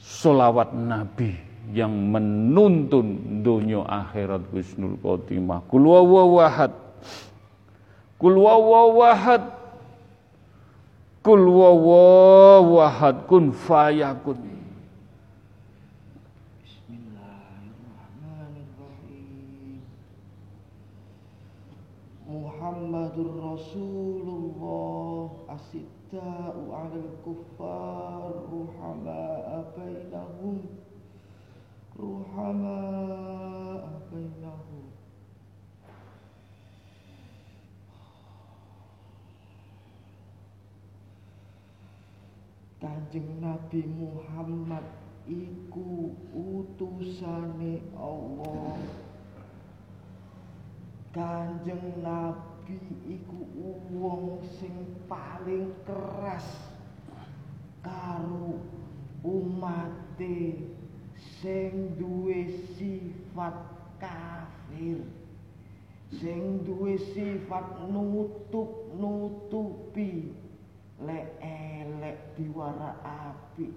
solawat Nabi yang menuntun dunia akhirat Husnul Khotimah. Kul wawahad. Kul. Kul kun fayakun. Muhammadur Rasulullah asidda'u 'alal kuffar ruhama'a bainahum ruhama'a bainahum. Kanjeng Nabi Muhammad iku utusane Allah. Kanjeng Nabi iku wong sing paling keras karo umate sing duwe sifat kafir sing duwe sifat nutup-nutupi lek elek diwara api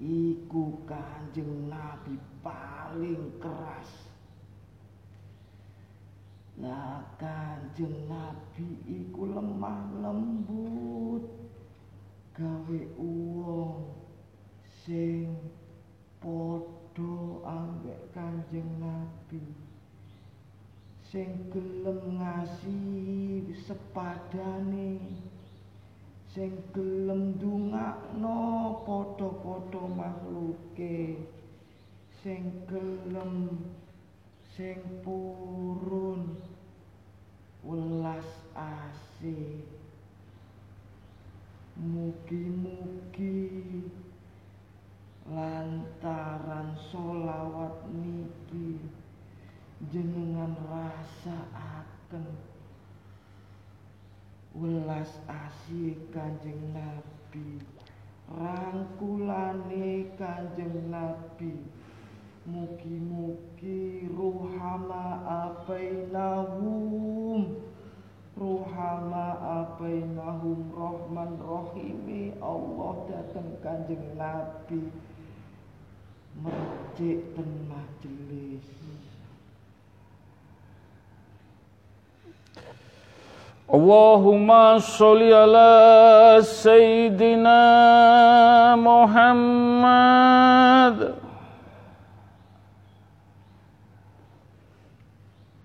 iku Kanjeng Nabi paling keras Lah kanjeng Nabi iku lemah lembut. Gawe uwong sing padha ambek kanjeng Nabi. Sing gelem ngasihi sepadane. Sing gelem ndongakno padha-padha makhluke sing gelem sing purun welas asih. Mugi-mugi lantaran solawat niki jenengan rasakaken welas asih Kanjeng Nabi rangkulane Kanjeng Nabi mugi-mugi ruhama abainahum. Ruhama abainahum rahman rahimi. Allah datang Kanjeng Nabi. Mercik ten majelis. Allahumma sholli ala Sayyidina Muhammad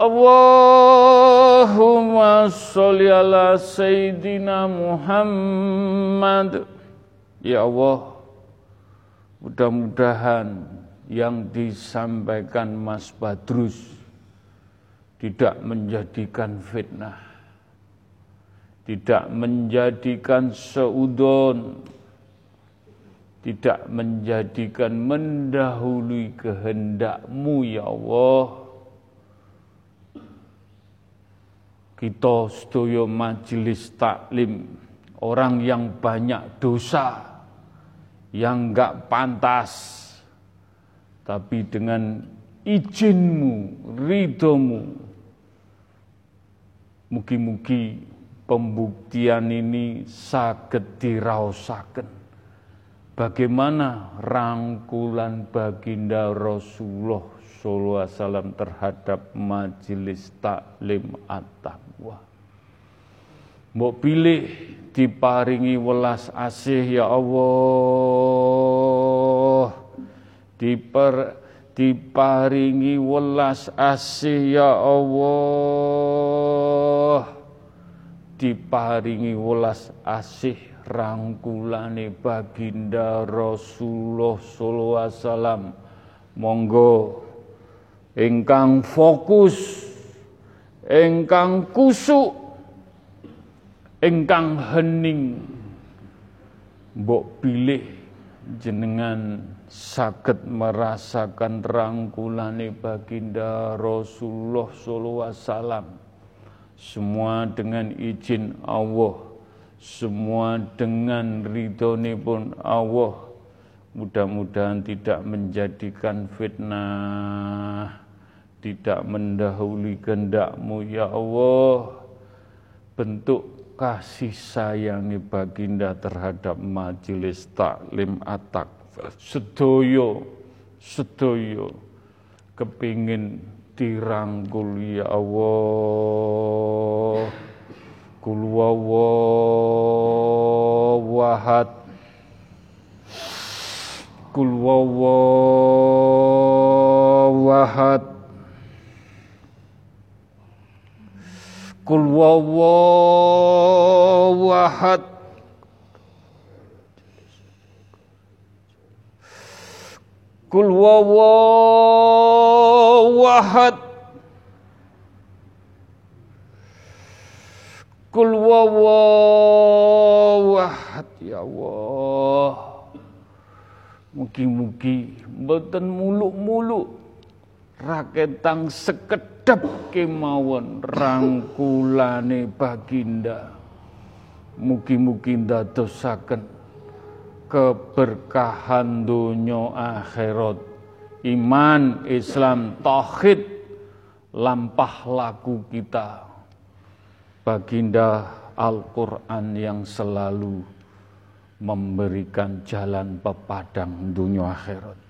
Allahumma sholli ala Sayyidina Muhammad Ya Allah Mudah-mudahan yang disampaikan Mas Badrus tidak menjadikan fitnah, tidak menjadikan seudon, tidak menjadikan mendahului kehendakmu ya Allah. Kita sedoyo majelis taklim, orang yang banyak dosa, yang enggak pantas, tapi dengan izinmu, ridomu, Mugi-mugi pembuktian ini saged diraosaken. Bagaimana rangkulan baginda Rasulullah sallallahu alaihi wasallam terhadap majelis taklim at-taqwa. Mbok pilih diparingi welas asih ya Allah. Diper diparingi welas asih ya Allah diparingi welas asih rangkulane baginda Rasulullah sallallahu alaihi wasallam monggo ingkang fokus ingkang kusuk ingkang hening. Mbok pilih jenengan sakit merasakan rangkulane baginda Rasulullah sallallahu alaihi wasallam. Semua dengan izin Allah semua dengan ridhoni pun Allah. Mudah-mudahan tidak menjadikan fitnah tidak mendahului kehendakmu ya Allah. Bentuk kasih sayangi baginda terhadap majelis taklim atak sedoyo sedoyo. Kepingin dirangkul ya Allah. Kul wahad kul wahad kul wahad Kul wawawahad Kul wawawahad Ya Allah. Mugi-mugi Mboten muluk-muluk. Raketang sekedap kemawon Rangkulane baginda. Mugi-mugi ndadosaken keberkahan dunia akhirat. Iman Islam tauhid lampah laku kita. Baginda Al-Quran yang selalu memberikan jalan pepadang dunia akhirat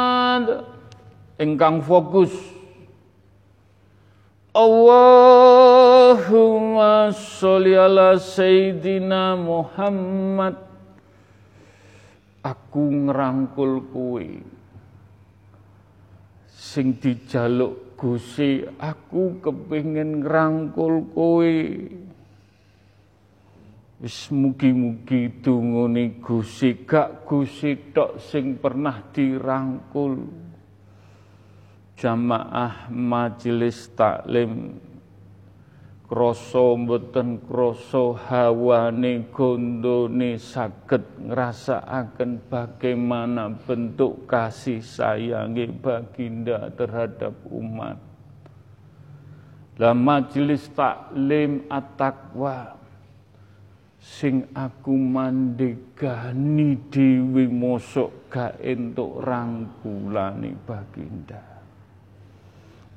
ingkang fokus. Allahumma sholli ala sayyidina Muhammad. Aku ngerangkul kuwi. Sing dijaluk Gusti aku kepingin ngerangkul kowe Wis mugi-mugi dungane Gusti gak Gusti tok sing pernah dirangkul. Jamaah majelis taklim krasa mboten krasa hawane gondone saged ngrasakaken bagaimana bentuk kasih sayangi baginda terhadap umat. Lah majelis taklim at-taqwa sing aku mandegani dewi mosok gak entuk rangkulane baginda.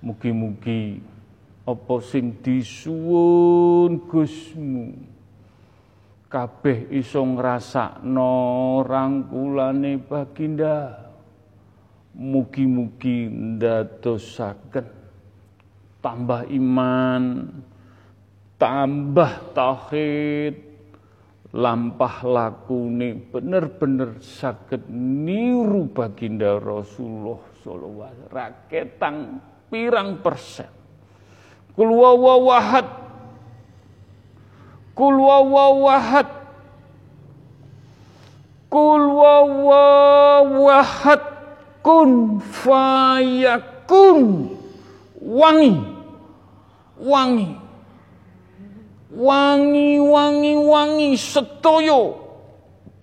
Mugi-mugi apa sing disuwun Gusmu kabeh iso ngrasakno rangkulane baginda. Mugi-mugi ndadosaken tambah iman tambah tauhid lampah lakune bener-bener sakit niru baginda Rasulullah alaihi raketang pirang persen. Kul wawahad kul wawahad kul wawahad kun fayakun. Wangi. Wangi wangi-wangi-wangi sedoyo.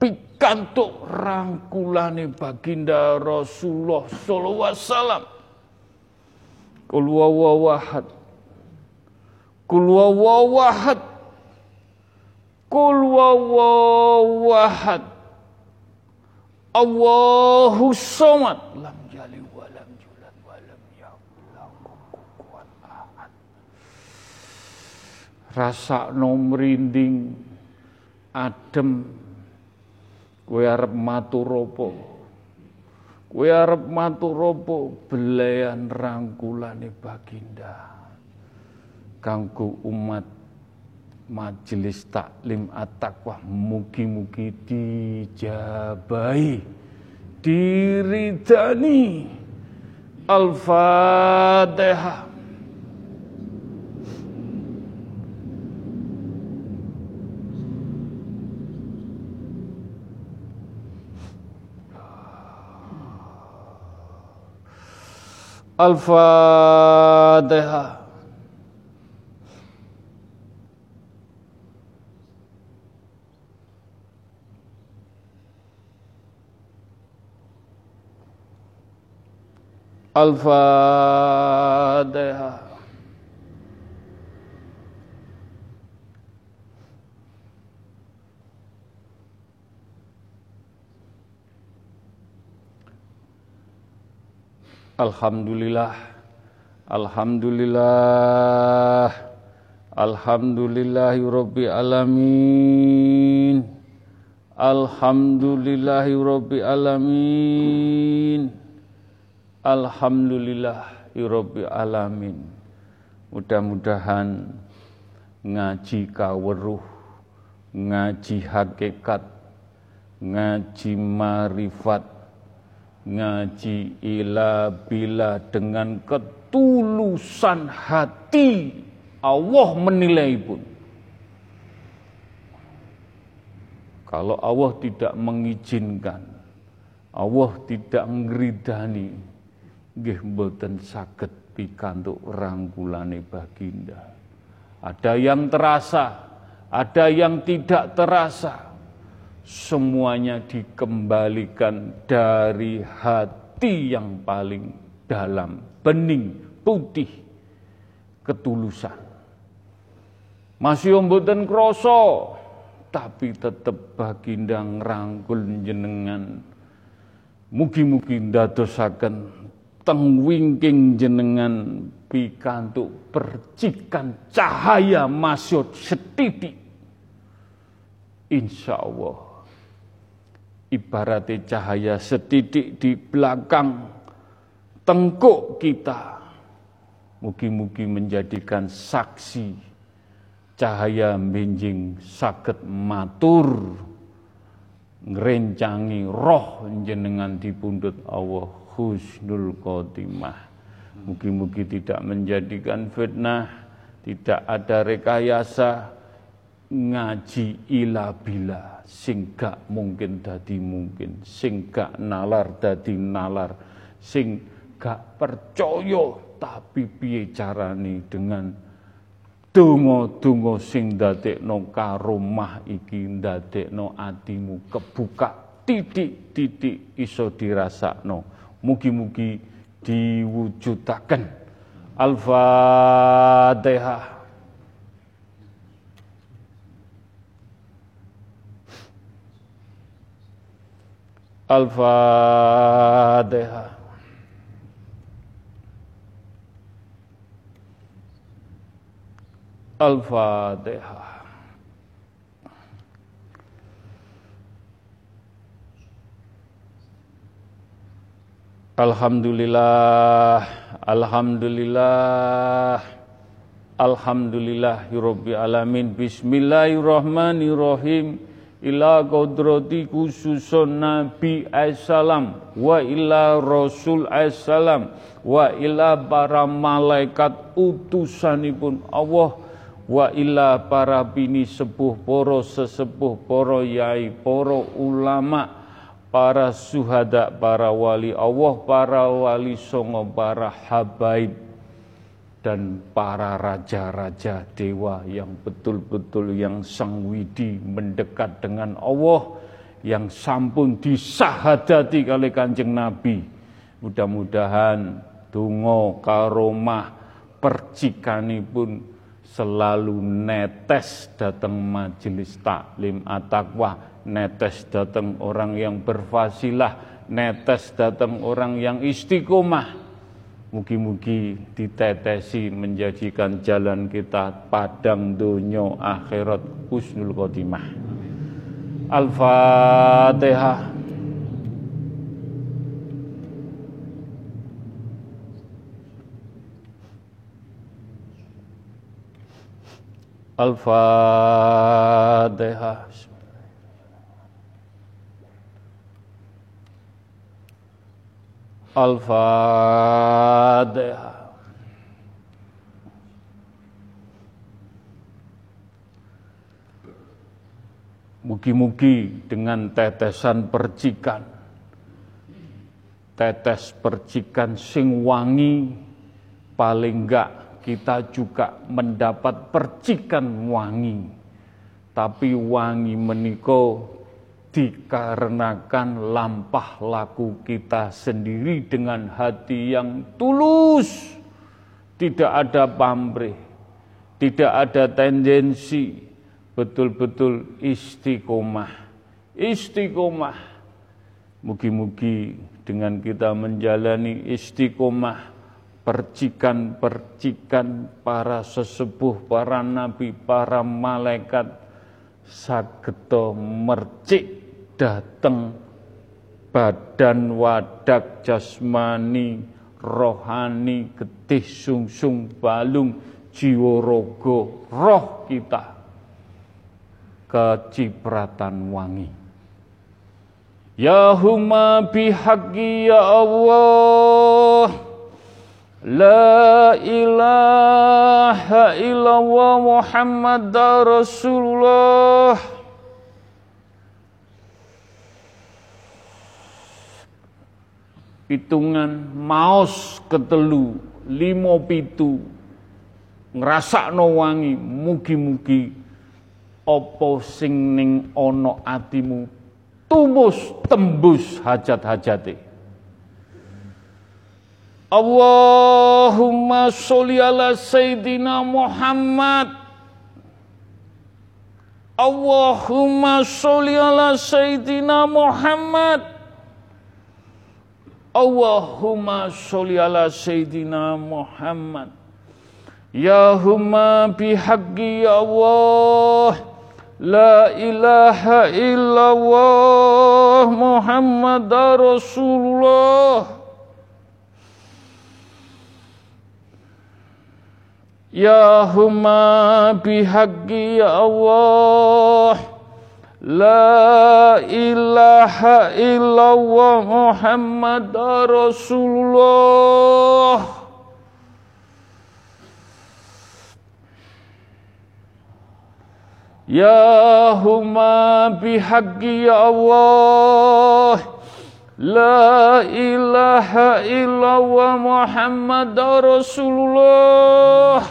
Pikantuk rangkulane baginda Rasulullah sallallahu alaihi wasallam. Kul wawahad Kul wawahad Kul wawahad Allahu somad lam rasa merinding adem. Kowe arep matur apa kowe arep matur apa belayan rangkulane baginda. Kanggo umat majelis taklim at-taqwa mugi-mugi dijabahi diridani. Al-fatihah Al-Fatihah. Al-Fatihah. Alhamdulillah. Alhamdulillah. Alhamdulillahi Rabbi Alamin. Alhamdulillahi Rabbi Alamin. Alhamdulillahi Rabbi Alamin. Mudah-mudahan ngaji kaweruh ngaji hakikat ngaji marifat ngaji ila bila dengan ketulusan hati. Allah menilai pun. Kalau Allah tidak mengizinkan Allah tidak ngeridani nggih mboten saged pikantuk rangkulane baginda. Ada yang terasa ada yang tidak terasa semuanya dikembalikan dari hati yang paling dalam, bening, putih, ketulusan. Masih omboten kroso, tapi tetep baginda ngrangkul jenengan. Mugi-mugi ndadosaken teng wingking jenengan pikantuk percikan cahaya masyud setitik. Insya Allah ibaratnya cahaya setitik di belakang tengkuk kita. Mugi-mugi menjadikan saksi cahaya benjing sakit matur ngerencangi roh jenengan dipundut Allah husnul khotimah. Mugi-mugi tidak menjadikan fitnah, tidak ada rekayasa, ngaji ila bila sing gak mungkin dadi mungkin, sing gak nalar dadi nalar, sing gak percaya tapi piye carane dengan Donga-donga sing ndadekno karomah iki ndadekno atimu kebuka titik-titik iso dirasakno. Mugi-mugi diwujudaken. Al-Fatihah. Al-Fatihah. Al-Fatihah. Alhamdulillah, Alhamdulillah, Alhamdulillah, Yurabbi alamin, Bismillahirrahmanirrahim, ila kodrati khususun Nabi Assalam, wa ila Rasul Assalam, wa ila para malaikat utusanipun Allah, wa ila para bini sepuh poro sesepuh poro yai poro ulama para suhada para wali Allah para wali songo para habaib dan para raja-raja dewa yang betul-betul yang sangwidi mendekat dengan Allah yang sampun disahadati kali kanjeng Nabi mudah-mudahan tungo karomah percikanipun selalu netes datang majelis taklim atakwa, netes datang orang yang berfasilah, netes datang orang yang istiqomah. Mugi-mugi ditetesi menjadikan jalan kita padang dunia akhirat husnul khotimah. Al-Fatihah. Al-Fatihah. Al-Fatihah. Mugi-mugi dengan tetesan percikan, tetes percikan sing wangi paling enggak kita juga mendapat percikan wangi. Tapi wangi meniko dikarenakan lampah laku kita sendiri dengan hati yang tulus. Tidak ada pamrih, tidak ada tendensi, betul-betul istiqomah. Istiqomah. Mugi-mugi dengan kita menjalani istiqomah percikan-percikan para sesepuh, para nabi, para malaikat sageto mercik dateng badan wadak jasmani rohani getih sungsung balung jiwa rogo roh kita. Kecipratan wangi. Ya huma bihaqi ya Allah. La ilaha illallah Muhammad Rasulullah Hitungan maos ketelu limo pitu ngerasa no wangi mugi-mugi opo sing ning ono atimu tumus tembus hajat-hajate. Allahumma sholli ala Sayyidina Muhammad. Allahumma sholli ala Sayyidina Muhammad Allahumma sholli ala Sayyidina Muhammad. Ya humma bihaqqi ya Allah. La ilaha illallah Muhammad Rasulullah. Ya huma bihaqqi ya Allah La ilaha illallah Muhammad Rasulullah. Ya huma bihaqqi ya Allah. La ilaha illallah Muhammad Rasulullah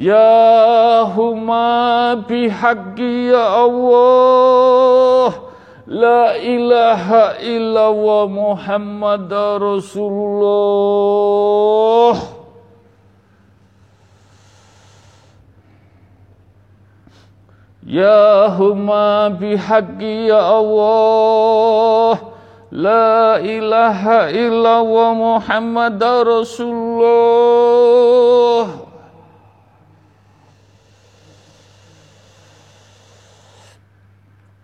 Ya huma bihaqqi ya Allah La ilaha illallah Muhammad Rasulullah Ya huma bihaqqi ya Allah La ilaha illallah Muhammad Rasulullah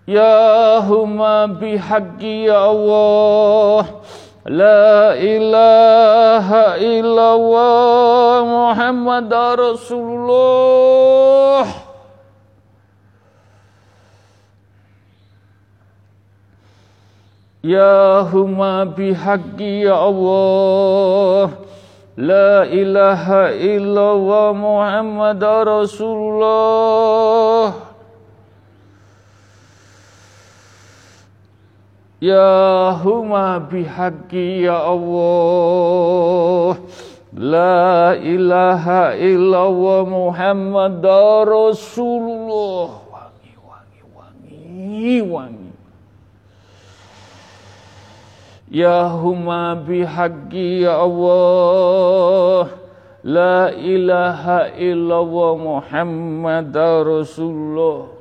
Ya huma bihaqqi ya Allah. La ilaha illallah Muhammad Rasulullah. Ya huma bihaqqi ya Allah. La ilaha illallah Muhammad Rasulullah Ya huma bihaqqi ya Allah La ilaha illallah Muhammad Rasulullah Wangi, wangi, wangi, wangi Ya huma bihaqqi ya Allah La ilaha illallah Muhammad Rasulullah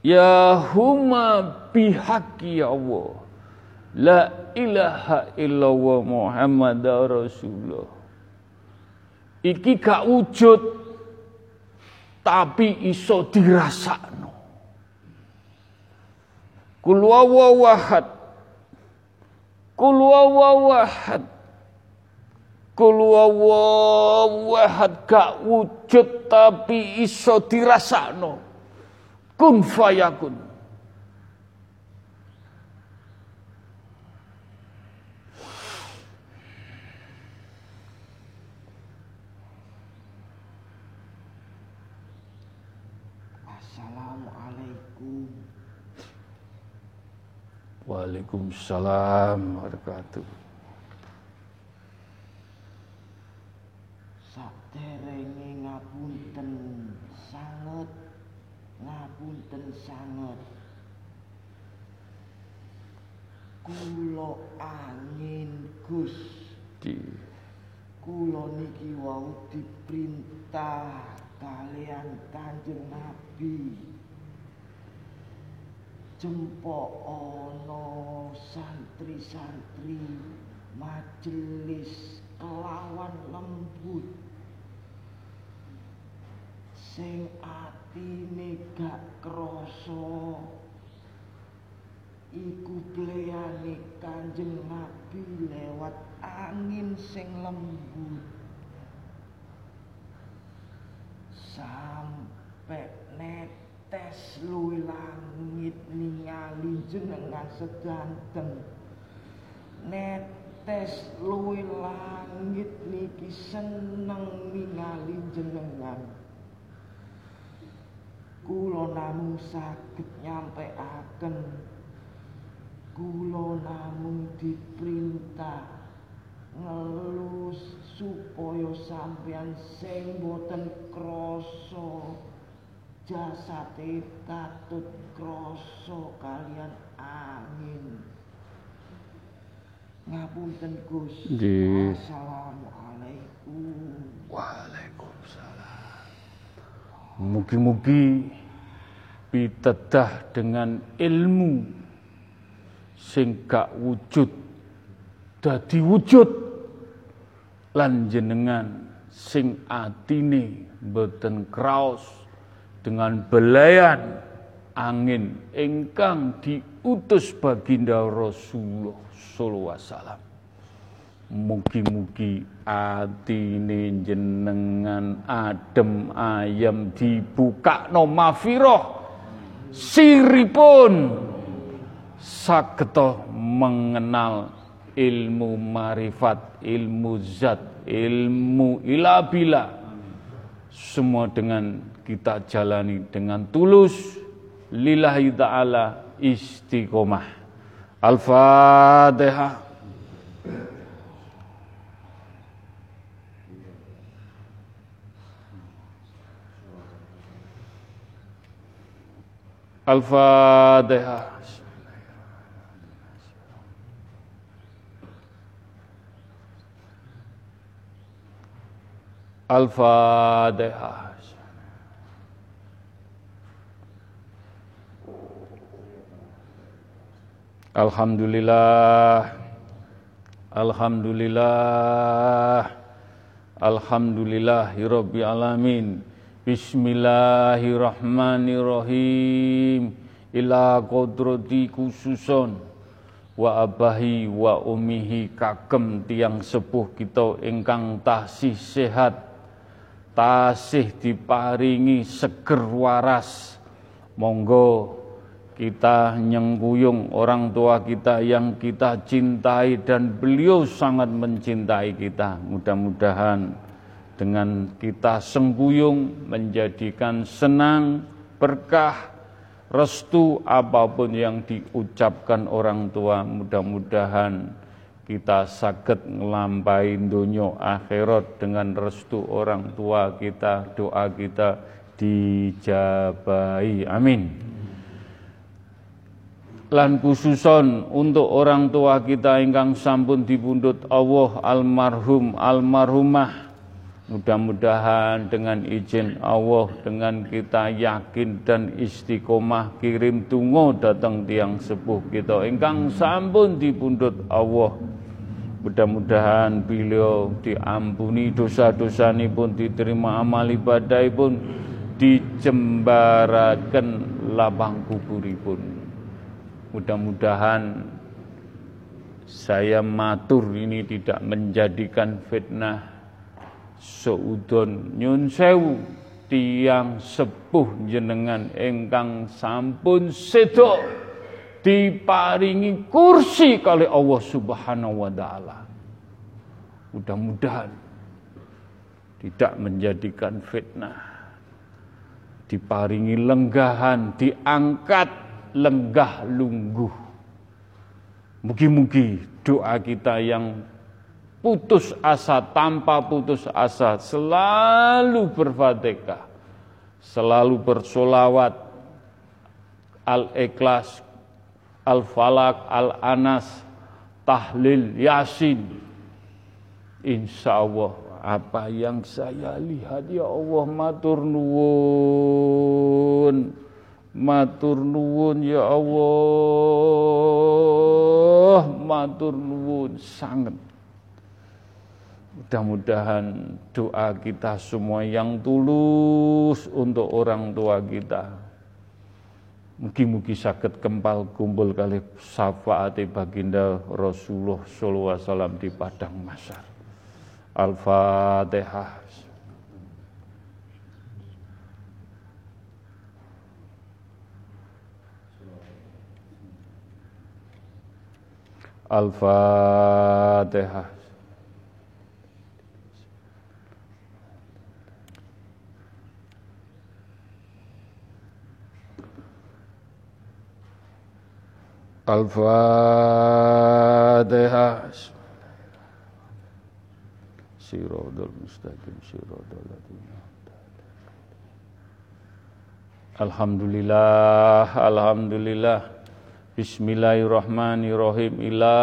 Ya huma bihaqi ya Allah. La ilaha illallah Muhammad Rasulullah. Iki gak wujud tapi iso dirasakno. Kul wawahad. Kul wawahad. Kul wawahad gak wujud tapi iso dirasakno kun fayakun. Assalamualaikum. Waalaikumsalam warahmatullahi Saderenge ngapunten sanget ngapunten sanget. Kula angin Gus. Di. Kula niki wau diperintah kalian Kanjeng Nabi. Jempok ana santri-santri majelis kelawan lembut sing atine gak krasa. Iku pleyane Kanjeng Nabi lewat angin sing lembut sampai netes luwi langit ningali jenengan sedanten netes luwi langit niki seneng ningali jenengan kula namung saged nyampekaken kula namung diperintah ngelus supaya sampeyan sing boten krasa jasate katut krasa kalian angin ngapunten Gus Nggih. Assalamualaikum Waalaikumsalam. Mugi-mugi pitedah dengan ilmu sing wujud. Dadi wujud. Lan jenengan sing atine boten kraos dengan belayan angin ingkang diutus baginda Rasulullah sallallahu alaihi wasallam. Mugi-mugi atine jenengan adem ayem dibuka no mafiroh siripun sageta mengenal ilmu marifat, ilmu zat, ilmu ilabila. Semua dengan kita jalani dengan tulus lillahi ta'ala istiqomah. Al-Fatihah. Al-Fatihah. Al-Fatihah. Alhamdulillah. Alhamdulillah. Alhamdulillahirabbil alamin. Bismillahirrahmanirrahim. Ila kodrati khususon wa abahi wa umihi kagem tiang sepuh kita ingkang tasih sehat tasih diparingi seger waras monggo kita nyengkuyung orang tua kita yang kita cintai dan beliau sangat mencintai kita. Mudah-mudahan dengan kita sengkuyung menjadikan senang, berkah, restu apa pun yang diucapkan orang tua. Mudah-mudahan kita sakit ngelampai dunia akhirat dengan restu orang tua kita, doa kita dijabai. Amin lan khususon untuk orang tua kita ingkang sampun dipundhut Allah almarhum almarhumah mudah-mudahan dengan izin Allah dengan kita yakin dan istiqomah kirim tungo datang tiang sepuh kita. Ingkang sampun dipundhut Allah. Mudah-mudahan beliau diampuni dosa-dosa pun diterima amal ibadah pun dijembarakan lapang kuburipun. Mudah-mudahan saya matur ini tidak menjadikan fitnah seudon nyun sewu tiang sepuh jenengan engkang sampun sedo diparingi kursi kali Allah Subhanahu wa taala. Mudah-mudahan tidak menjadikan fitnah. Diparingi lenggahan, diangkat lenggah lungguh. Mugi-mugi doa kita yang putus asa tanpa putus asa selalu berfatihah, selalu bersolawat, al-ikhlas, al-falak, al-anas, tahlil, yasin. Insya Allah apa yang saya lihat ya Allah matur nuwun. Matur nuwun ya Allah, matur nuwun sangat. Mudah-mudahan doa kita semua yang tulus untuk orang tua kita. Mugi-mugi sakit kempal kumpul kali syafaati baginda Rasulullah sallallahu alaihi wasallam di padang masyar. Al-Fatihah. Al-Fatihah. Al-Fatihah. Mustaqim, sirodul. Alhamdulillah, Alhamdulillah. Bismillahirrahmanirrahim. Ila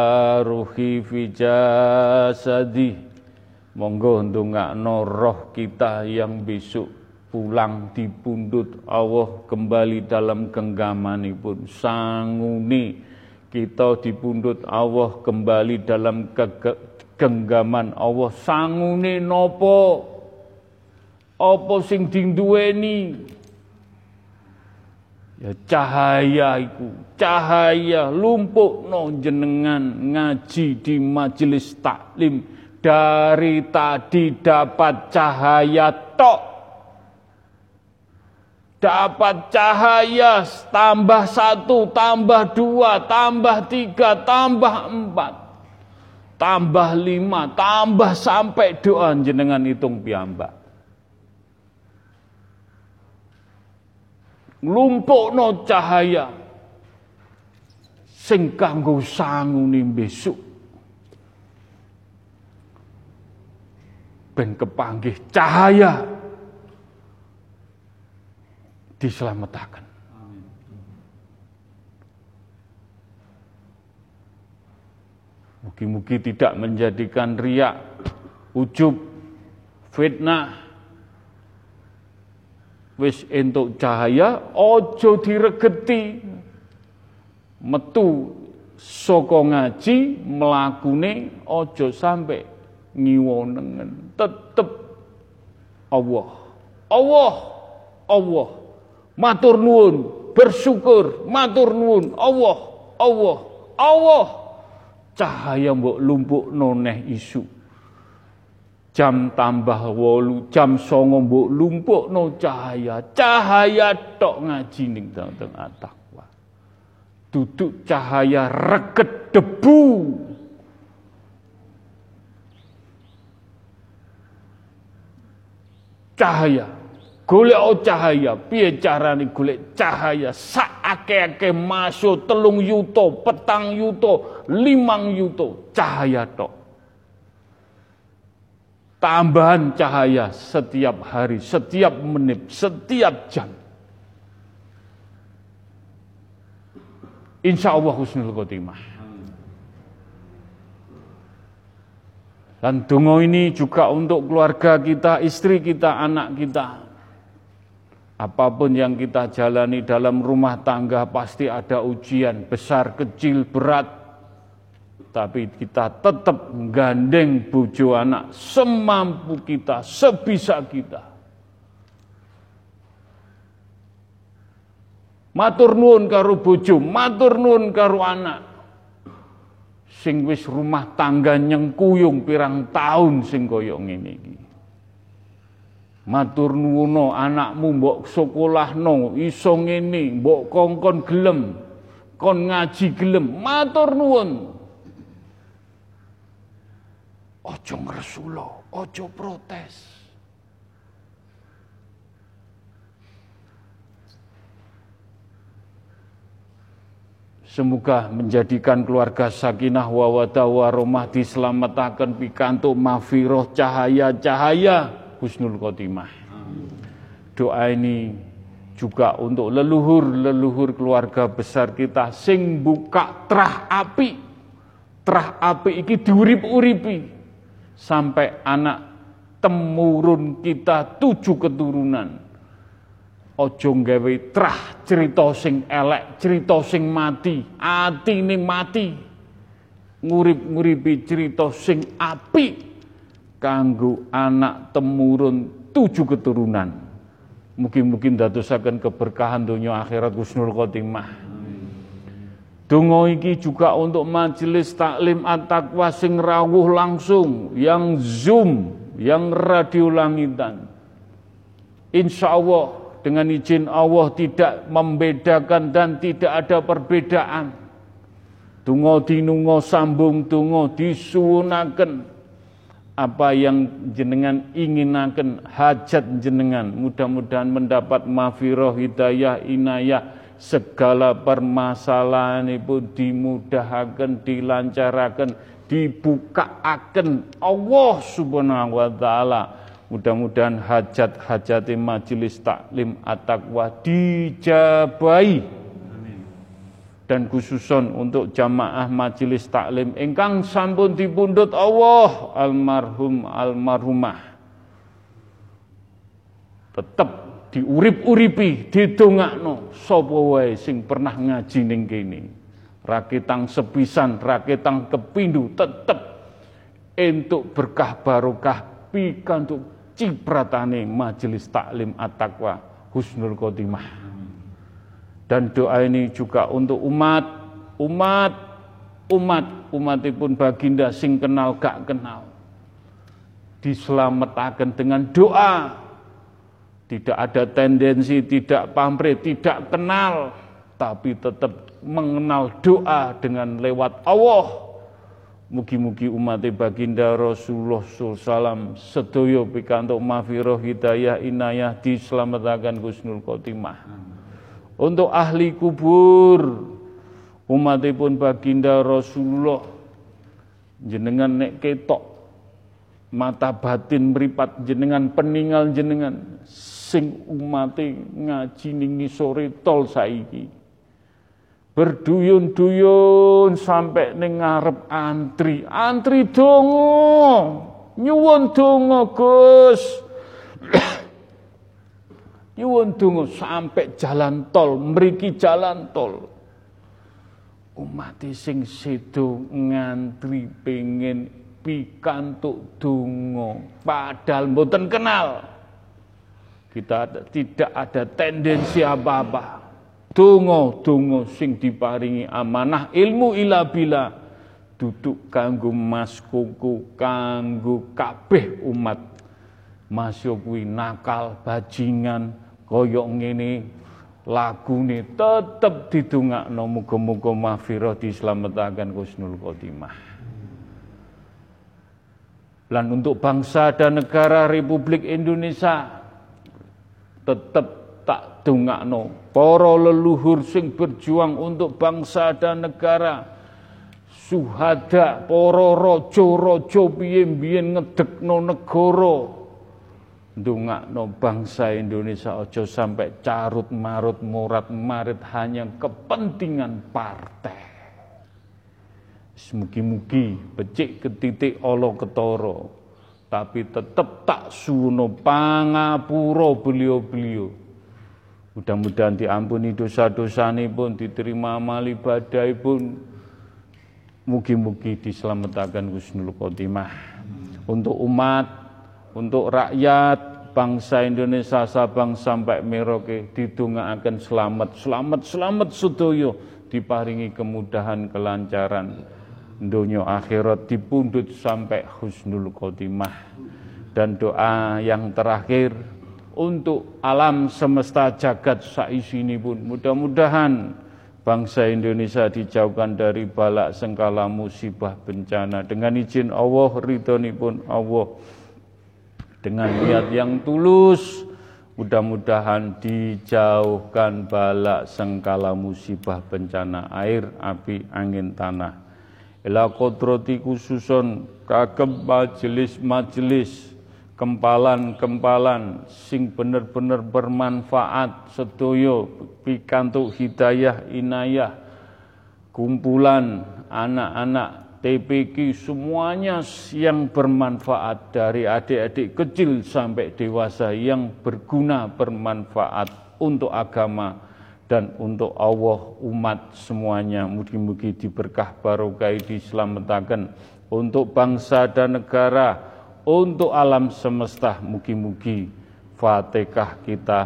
ruhi fi jasadi. Monggo ndongakno roh kita yang besok pulang dipundut Allah kembali dalam genggamanipun. Sanguni kita dipundut Allah kembali dalam genggaman. Allah sangune nopo? Apa sing dinduweni? Ya cahaya iku cahaya. Lumpuk no jenengan ngaji di majelis taklim. Dari tadi dapat cahaya tok dapat cahaya tambah satu tambah dua tambah tiga tambah empat. Tambah lima tambah sampai doa jenengan hitung piambak no cahaya. Sing kanggo sangune besok ben kepanggih cahaya diselamatkan. Mugi-mugi tidak menjadikan riak, ujub, fitnah, wis entuk cahaya ojo diregeti. Metu saka ngaji mlakune ojo sampai ngiwonengen. Tetep Allah. Allah Allah matur nuwun bersyukur matur nuwun. Allah Allah Allah. Cahaya mbok lumpuk noneh isu. Jam tambah wolu jam songo mbok lumpuk no cahaya. Cahaya tok ngaji ning teng atakwa duduk cahaya reket debu. Cahaya golek o cahaya piye carane golek cahaya saake-ake masuk telung yuto petang yuto limang yuto cahaya tok tambahan cahaya setiap hari, setiap menit, setiap jam. Insya Allah husnul khotimah. Dan dungo ini juga untuk keluarga kita, istri kita, anak kita. Apa pun yang kita jalani dalam rumah tangga pasti ada ujian besar, kecil, berat, tapi kita tetap gandeng bojo anak semampu kita, sebisa kita. Matur nuwun karo bojo, matur nuwun karo anak. Sing wis rumah tangga nyengkuyung pirang tahun sing kaya ngene iki. Matur nuwun anakmu mbok sekolahno iso ngene, mbok kongkon gelem, kon ngaji gelem, matur nuwun. Ojo ngresulo, ojo protes. Semoga menjadikan keluarga sakinah wawada waromah diselamatkan pikantuk mafiroh cahaya-cahaya husnul khotimah. Doa ini juga untuk leluhur-leluhur keluarga besar kita sing buka terah api. Terah api iki diurip-uripi sampai anak temurun kita tujuh keturunan. Ojo gawe trah cerita sing elek, cerita sing mati, atine mati. Ngurip-nguripi cerita sing api kanggo anak temurun tujuh keturunan. Mungkin-mungkin dadosaken keberkahan dunia akhirat husnul khotimah. Dongo iki juga untuk majelis taklim at-taqwa sing rawuh langsung, yang Zoom, yang radio langitan. Insya Allah dengan izin Allah tidak membedakan dan tidak ada perbedaan. Tungo dinungo sambung tungo disuunaken apa yang jenengan inginaken hajat jenengan. Mudah-mudahan mendapat mafiroh hidayah inayah. Segala permasalahan itu dimudahkan, dilancarkan, dibukaaken Allah Subhanahu wa taala. Mudah-mudahan hajat-hajat majelis taklim at-taqwa dijabai dan khususon untuk jamaah majelis taklim. Ingkang sampun dipundhut Allah almarhum almarhumah. Tetep diurip-uripi didongakno. Sapa wae sing pernah ngaji ning kene? Rakitang sepisan rakitang kepindu tetep entuk berkah barokah pikantuk cipratane majelis taklim at-taqwa husnul khotimah. Dan doa ini juga untuk umat, umat, umat, umatipun baginda sing kenal gak kenal. Diselamatkan dengan doa. Tidak ada tendensi, tidak pamrih, tidak kenal, tapi tetap mengenal doa dengan lewat Allah Mugi-mugi umat baginda Rasulullah SAW sedoyo pikantuk mafiroh hidayah inayah diselamatkan Gusnul Khotimah. Untuk ahli kubur. Umatipun baginda Rasulullah. Jenengan nek ketok mata batin meripat jenengan peninggal jenengan sing umate ngaji ning sore tol saiki. Berduyun-duyun sampai ning ngarep antri. Antri dongo nyuwun dongo Gus nyuwun dongo sampai jalan tol mriki jalan tol. Umat sing sedo ngantri pengen pikantuk dongo padahal mboten kenal. Kita tidak ada tendensi apa-apa. Dungo dungo sing diparingi amanah ilmu ila bila duduk kanggo mas kuku kanggo kabeh umat. Masya kuwi nakal bajingan koyok ngene lagune tetep didongakno muga-muga mahfirah dislametaken Husnul Khotimah. Lan untuk bangsa dan negara Republik Indonesia tetap tak dongakno para leluhur sing berjuang untuk bangsa dan negara. Suhada para raja-raja piye-piye ngedekno negara ndongakno bangsa Indonesia aja sampai carut marut murat marit hanya kepentingan partai Semugi-mugi becik ke titik Allah ketoro tapi tetap tak suno pangapuro beliau-beliau Mudah-mudahan diampuni dosa-dosa ini pun, diterima amal ibadah pun. Mugi-mugi diselamatkan Husnul Khotimah. Untuk umat, untuk rakyat, bangsa Indonesia Sabang sampai Merauke akan selamat, selamat, selamat sedoyo diparingi kemudahan, kelancaran. Dunia akhirat dipundut sampai husnul khotimah. Dan doa yang terakhir, untuk alam semesta jagat saisini pun mudah-mudahan bangsa Indonesia dijauhkan dari balak sengkala musibah bencana dengan izin Allah ridhoni pun Allah dengan niat yang tulus. Mudah-mudahan dijauhkan balak sengkala musibah bencana air api angin tanah. Ila kodrati khususon kagem majelis-majelis kempalan-kempalan sing bener-bener bermanfaat sedoyo pikantuk hidayah inayah kumpulan anak-anak TPQ semuanya yang bermanfaat dari adik-adik kecil sampai dewasa yang berguna bermanfaat untuk agama dan untuk Allah umat semuanya. Mugi-mugi diberkah barokah diselamatkan untuk bangsa dan negara untuk alam semesta. Mugi-mugi Fatihah kita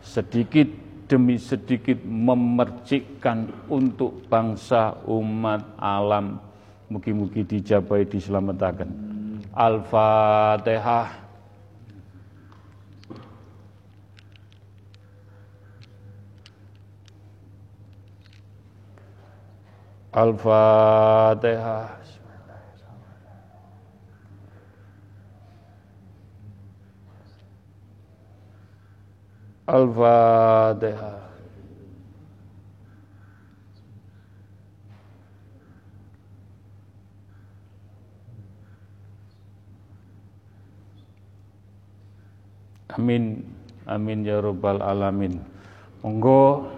sedikit demi sedikit memercikkan untuk bangsa umat alam mugi-mugi dijabai diselamatkan. Al-Fatihah. Al-Fatihah. Al-Fatihah. Amin. Amin ya rabbal alamin. Monggo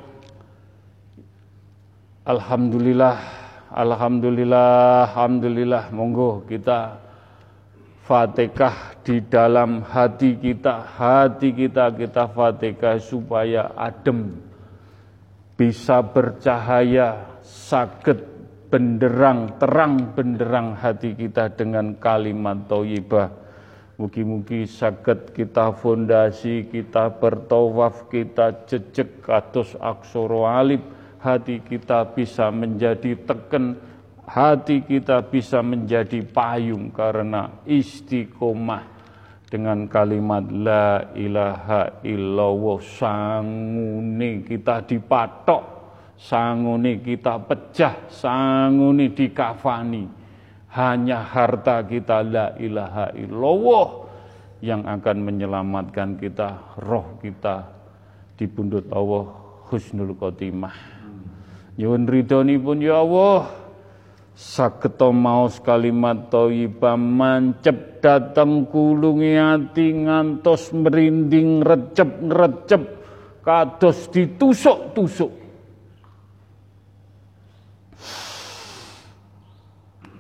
Alhamdulillah, Alhamdulillah, Alhamdulillah, monggo kita Fatihah di dalam hati kita, hati kita kita Fatihah supaya adem, bisa bercahaya, sakit benderang, terang benderang hati kita dengan kalimat toyibah. Mugi-mugi sakit kita fondasi, kita bertawaf, kita jejek kados aksoro alif, hati kita bisa menjadi teken, hati kita bisa menjadi payung karena istiqomah. Dengan kalimat la ilaha illallah sangune kita dipatok sangune kita pecah sangune dikafani hanya harta kita la ilaha illallah yang akan menyelamatkan kita roh kita di pundut Allah husnul khotimah Nyuwun pun ya Allah. Saketo maos kalimat thayyibah mancep dateng kulungi ati ngantos merinding recep-recep kados ditusuk-tusuk.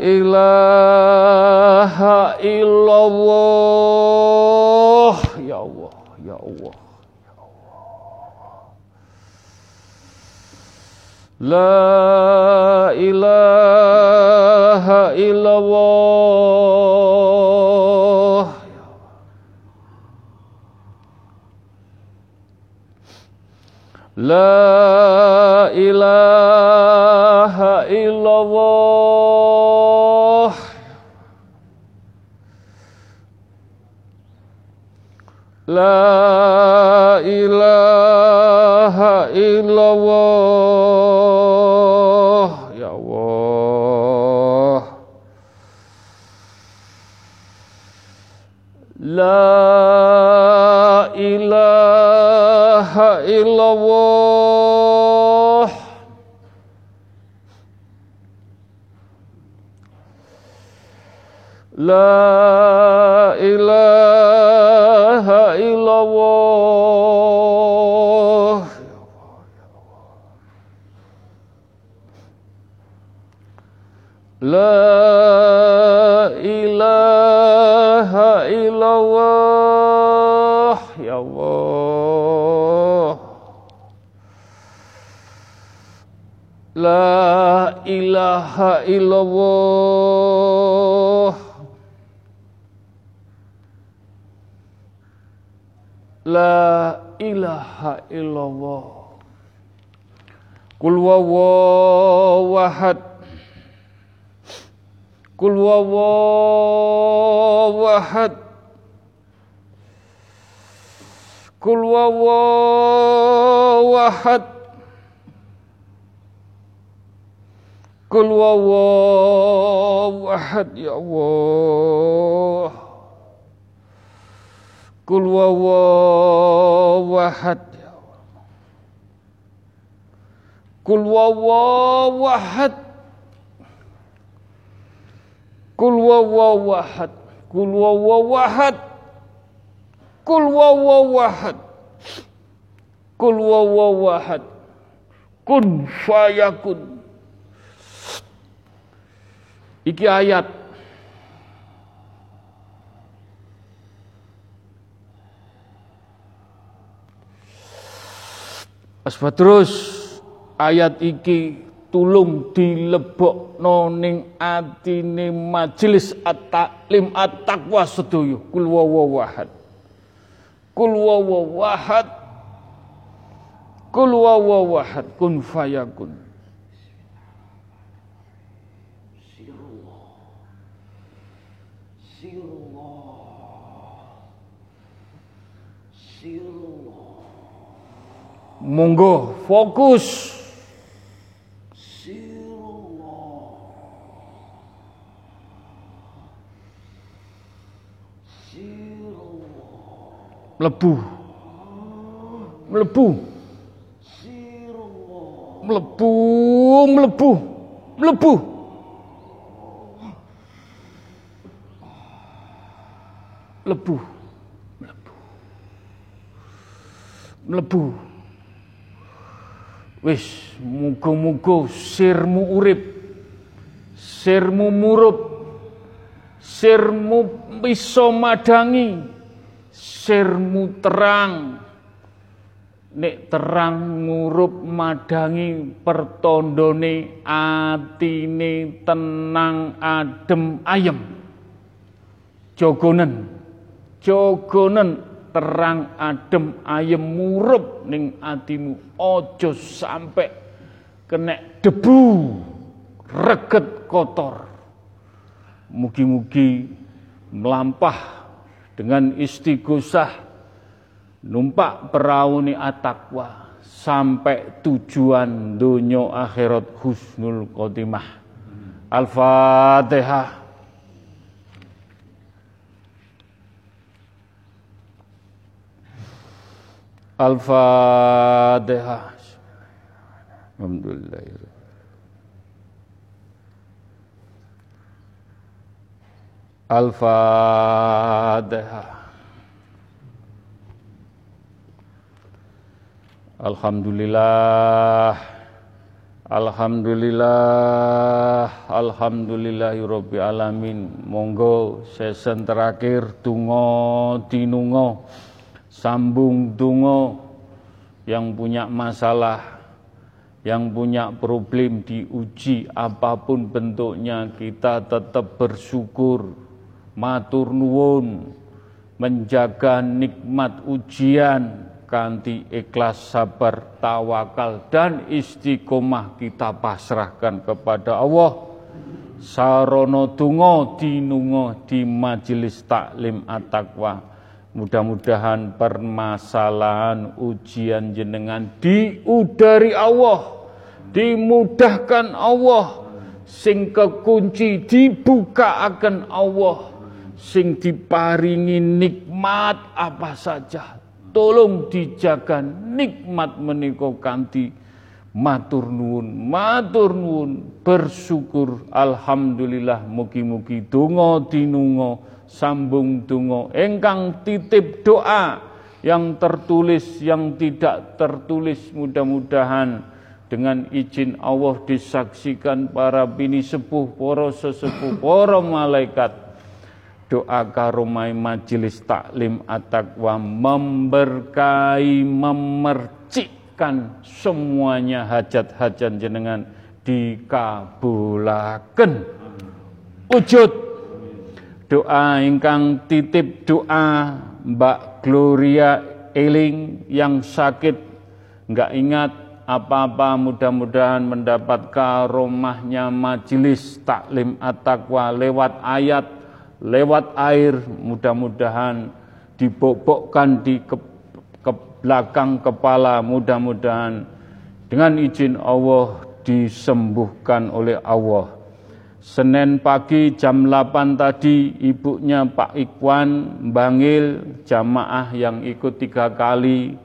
ilaha illallah Ya Allah. Ya Allah. La wawahad Ya Allah. Kul wawahad Kul wawahad Kul wawahad Kul wawahad Kul wawahad Kul wawahad Kun fayakun Iki ayat. Asbab terus ayat iki tulung dilebokno ning atine majelis at-taklim at-taqwa sedaya kul wawahad kul wawahad kul wawahad kun fayakun Sirullah. Sirullah. Monggo fokus. Sirullah. Sirullah. Mlebu. Mlebu. Sirullah. Mlebu, mlebu. Mlebu. Wis, muga-muga sirmu urip. Sirmu murup. Sirmu bisa madangi. Sirmu terang. Nek terang ngurup madangi pertondone atine tenang adem ayem. Jogonen. Jogonen terang adem ayem murup ning atimu. Ojo sampai kena debu reget kotor. Mugi-mugi melampah dengan istighosah numpak perahu ni atakwa sampai tujuan dunia akhirat husnul khotimah. Al-Fatihah Al-Fatihah. Alhamdulillah. Al-Fatihah. Alhamdulillah. Alhamdulillah. Alhamdulillahirabbil alamin. Monggo season terakhir tungo dinungo sambung tungo yang punya masalah, yang punya problem diuji apa pun bentuknya kita tetap bersyukur, matur nuwun, menjaga nikmat ujian kanti ikhlas sabar tawakal dan istiqomah kita pasrahkan kepada Allah. Sarono tungo dinungo di majelis taklim at-taqwa Mudah-mudahan permasalahan ujian jenengan diudari Allah, dimudahkan Allah, sing kekunci dibuka akan Allah, sing diparingi nikmat apa saja. Tolong dijaga nikmat meniko kanti matur nuwun, matur nuwun, bersyukur alhamdulillah. Mugi-mugi donga dinunga sambung tungo engkang titip doa yang tertulis yang tidak tertulis mudah-mudahan dengan izin Allah disaksikan para bini sepuh para sesepuh para malaikat. Doa karomai majelis taklim at-taqwa memberkahi memercikkan semuanya hajat-hajat jenengan dikabulaken. Wujud doa ingkang titip doa Mbak Gloria Eling yang sakit. Nggak ingat apa-apa mudah-mudahan mendapat karomahnya majelis taklim at-taqwa lewat ayat lewat air. Mudah-mudahan dibobokkan di ke, ke belakang kepala. Mudah-mudahan dengan izin Allah disembuhkan oleh Allah Senin pagi jam 8 tadi ibunya Pak Ikwan Bangil jamaah yang ikut tiga kali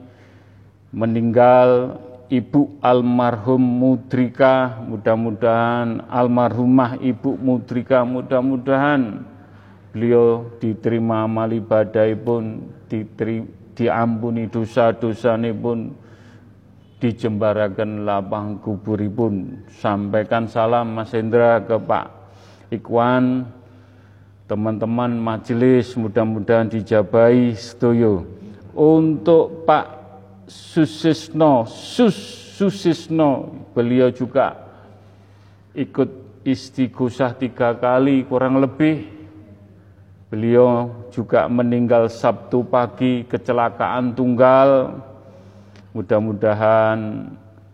meninggal Ibu almarhum Mudrika mudah-mudahan almarhumah Ibu Mudrika mudah-mudahan beliau diterima amal ibadah pun diampuni dosa-dosa pun dijembarakan lapang kuburipun. Sampaikan salam Mas Hendra ke Pak Ikwan, teman-teman majelis mudah-mudahan dijabai setuju. Untuk Pak Susisno, Sus Susisno, beliau juga ikut istighosah tiga kali kurang lebih. Beliau juga meninggal Sabtu pagi kecelakaan tunggal Mudah-mudahan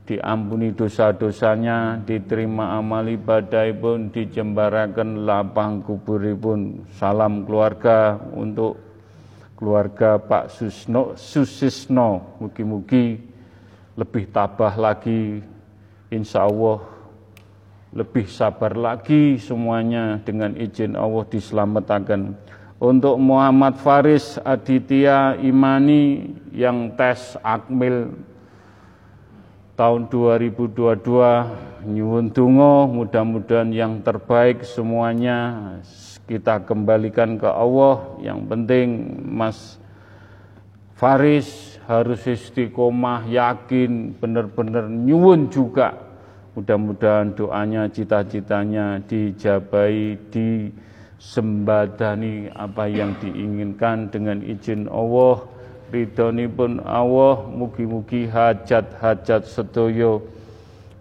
diampuni dosa-dosanya, diterima amal ibadah pun, dijembarakan lapang kuburipun. Salam keluarga untuk keluarga Pak Susno, Susisno. Mugi-mugi lebih tabah lagi, insya Allah lebih sabar lagi semuanya dengan izin Allah diselamatkan. Untuk Muhammad Faris Aditya Imani yang tes akmil tahun 2022 nyuwun tungo mudah-mudahan yang terbaik semuanya. Kita kembalikan ke Allah. Yang penting Mas Faris harus istiqomah yakin benar-benar nyuwun juga. Mudah-mudahan doanya cita-citanya dijabai disembadani apa yang diinginkan dengan izin Allah. Pun Allah mugi-mugi hajat-hajat sedoyo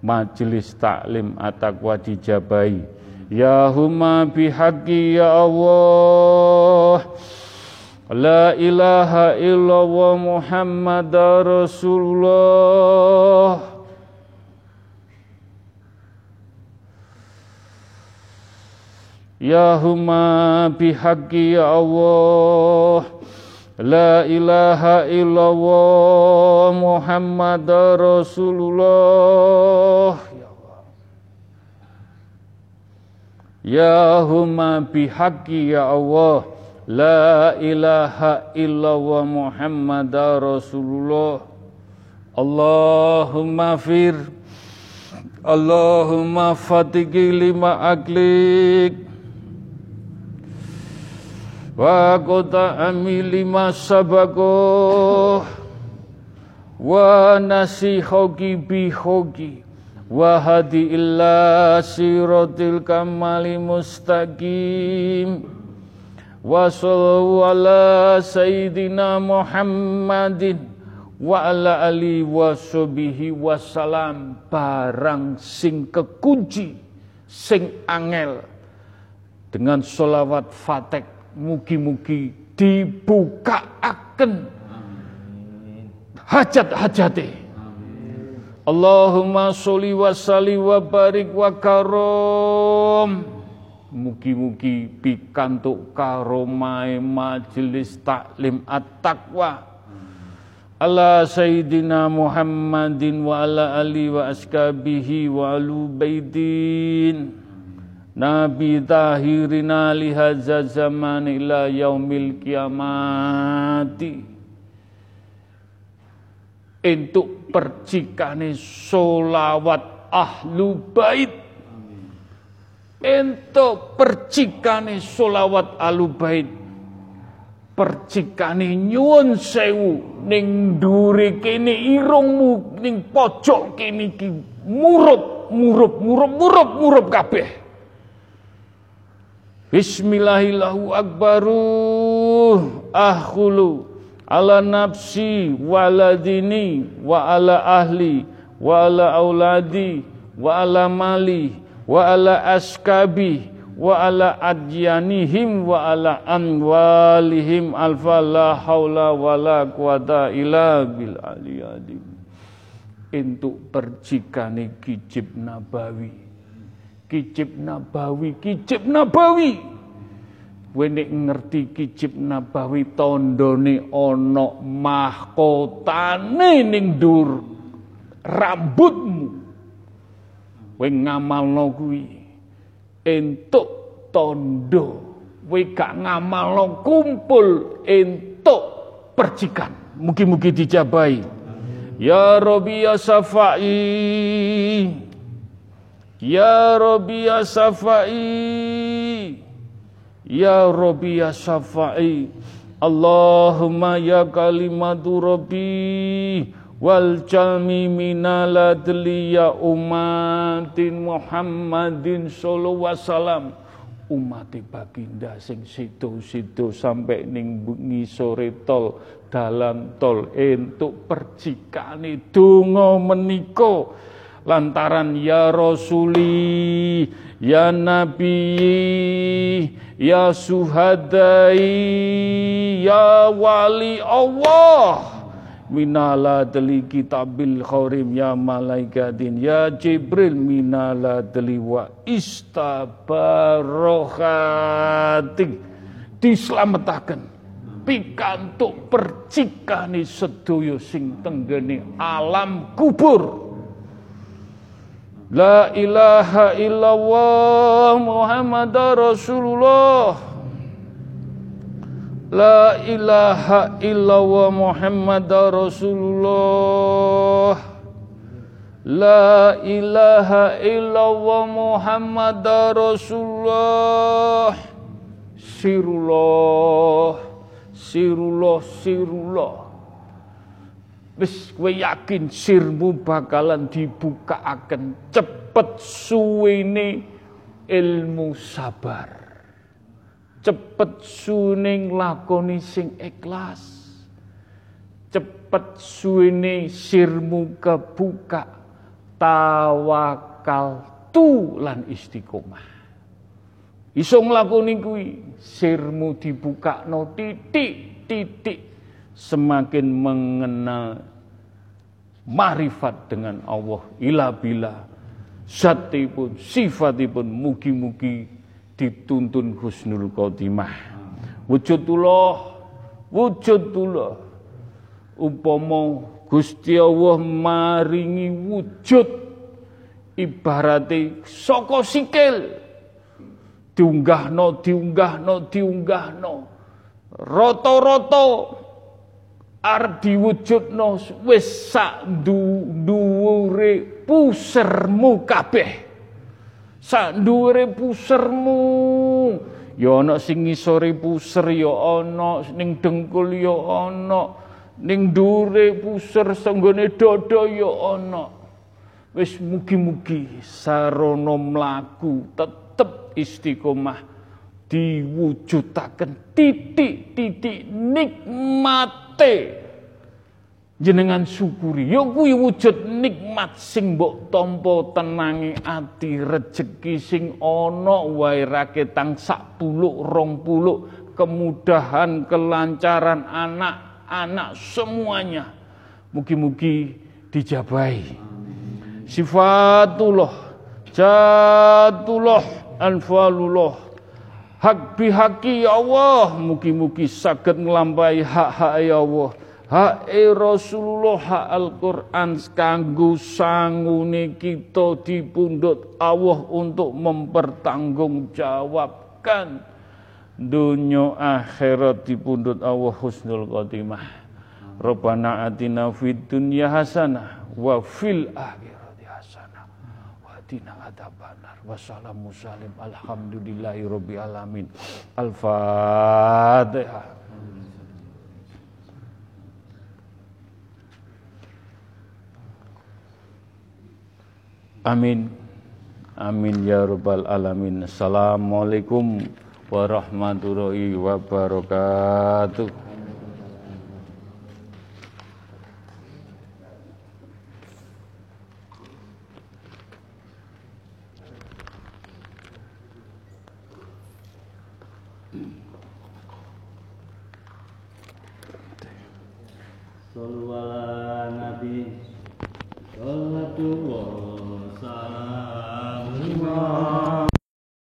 majelis taklim ataqwa dijabai ya huma bihaqi ya Allah. La ilaha illallah Muhammad Rasulullah Ya huma bihaqi ya Allah. La ilaha illallah Muhammad Rasulullah. Ya huma bihaqi ya Allah. La ilaha illallah Muhammad Rasulullah. Allahumma fir. Allahumma fatiki lima aklik wa kota amili sabako wa nasihoki bihoki wa hadi illa siratil kamali mustaqim. Wa sallu ala sayyidina Muhammadin wa ala ali wa sobihi salam. Barang sing kekunci sing angel. Dengan solawat fatek mugi-mugi dibuka akan hajat-hajate. Allahumma sholli wa salli wa barik wa karom. Mugi-mugi pikantuk karomai majelis taklim at-taqwa. Ala Sayyidina Muhammadin wa ala ali wa askabihi wa alu baidin. Nabi tahirina lihaza zaman ila yaumil kiamati. Untuk percikane solawat ahlu bait. Untuk percikane solawat ahlu bait. Percikane nyuwun sewu ning duri kene irungmu ning pojok kene iki murup murup murup murup murup kabeh Bismillahillahu akbaru ahulu ala nafsi waladini wa ala ahli wa ala auladi wa ala mali wa ala askabi wa ala adyanihim wa ala anwalihim alfa la haula wa la quwata illa bil aliyadim untuk percikane kijib nabawi Kicip Nabawi, Kicip Nabawi. Wene ngerti Kicip Nabawi tondone ana mahkotane ning dur rambutmu. Kowe ngamalno kuwi entuk tondo. Kowe gak ngamalno kumpul entuk percikan. Mugi-mugi dijabai. Ya Rabbi ya Safai. Ya Rabbi ya Safai Ya Rabbi ya Safai Allahumma ya kalimatu Rabbi. Wal jalmi minal ya umatin Muhammadin sallallahu wasallam. Umat baginda sing situ-situ sampai ning ngisore tol dalam tol entuk percikane donga menika lantaran ya Rasuli, ya Nabi, ya Suhadai, ya Wali Allah, minala deli kitabil khorim ya malaikatin ya jibril minala deli wa istabarohatik. Dislametaken pikantuk percikane sedaya sing tenggene alam kubur La ilaha illallah Muhammad Rasulullah. La ilaha illallah Muhammad Rasulullah. La ilaha illallah Muhammad Rasulullah. Sirullah Sirullah Sirullah Wis kowe yakin sirmu bakalan dibuka akan cepet suwene ilmu sabar. Cepet suning lakoni sing ikhlas. Cepet suwene sirmu kebuka tawakal tu lan istiqomah. Iso nglakoni kuwi sirmu dibuka no titik titik semakin mengenal marifat dengan Allah ila bila zatipun sifatipun mugi-mugi dituntun husnul khotimah. Wujudullah, wujudullah. Upama Gusti Allah maringi wujud ibarate saka sikil diunggahno diunggahno diunggahno rata-rata arep diwujudno wis sak dhuwure pusermu kabeh. Sak dhuwure pusermu. Ya ana sing ngisore puser ya ana ning dengkul ya ana ning dhuwure puser senggone dada ya ana. Wis mugi-mugi sarana mlaku tetep istiqomah diwujudaken titik-titik nikmate jenengan syukuri ya kuwi wujud nikmat sing mbok tampa tenangi ati rejeki sing ana wae raketang sak puluk rong puluk kemudahan kelancaran anak-anak semuanya. Mugi-mugi dijabai sifatullah jatullah anfalullah hak bihaki ya Allah. Mugi-mugi saged nglampahi hak-hak ya Allah. Hak Rasulullah hak Al-Quran. Kanggo sangune kita dipundhut Allah untuk mempertanggungjawabkan dunia akhirat dipundhut Allah husnul khotimah. Rabbana atina fid dunya hasanah wa fil akhirati hasanah wa atina adzabannar wassalamu salim alhamdulillahi alamin al-fatihah Amin. Amin ya rabbal alamin. Assalamualaikum warahmatullahi wabarakatuh. Sallu ala nabi Sallatullah Salamu wa.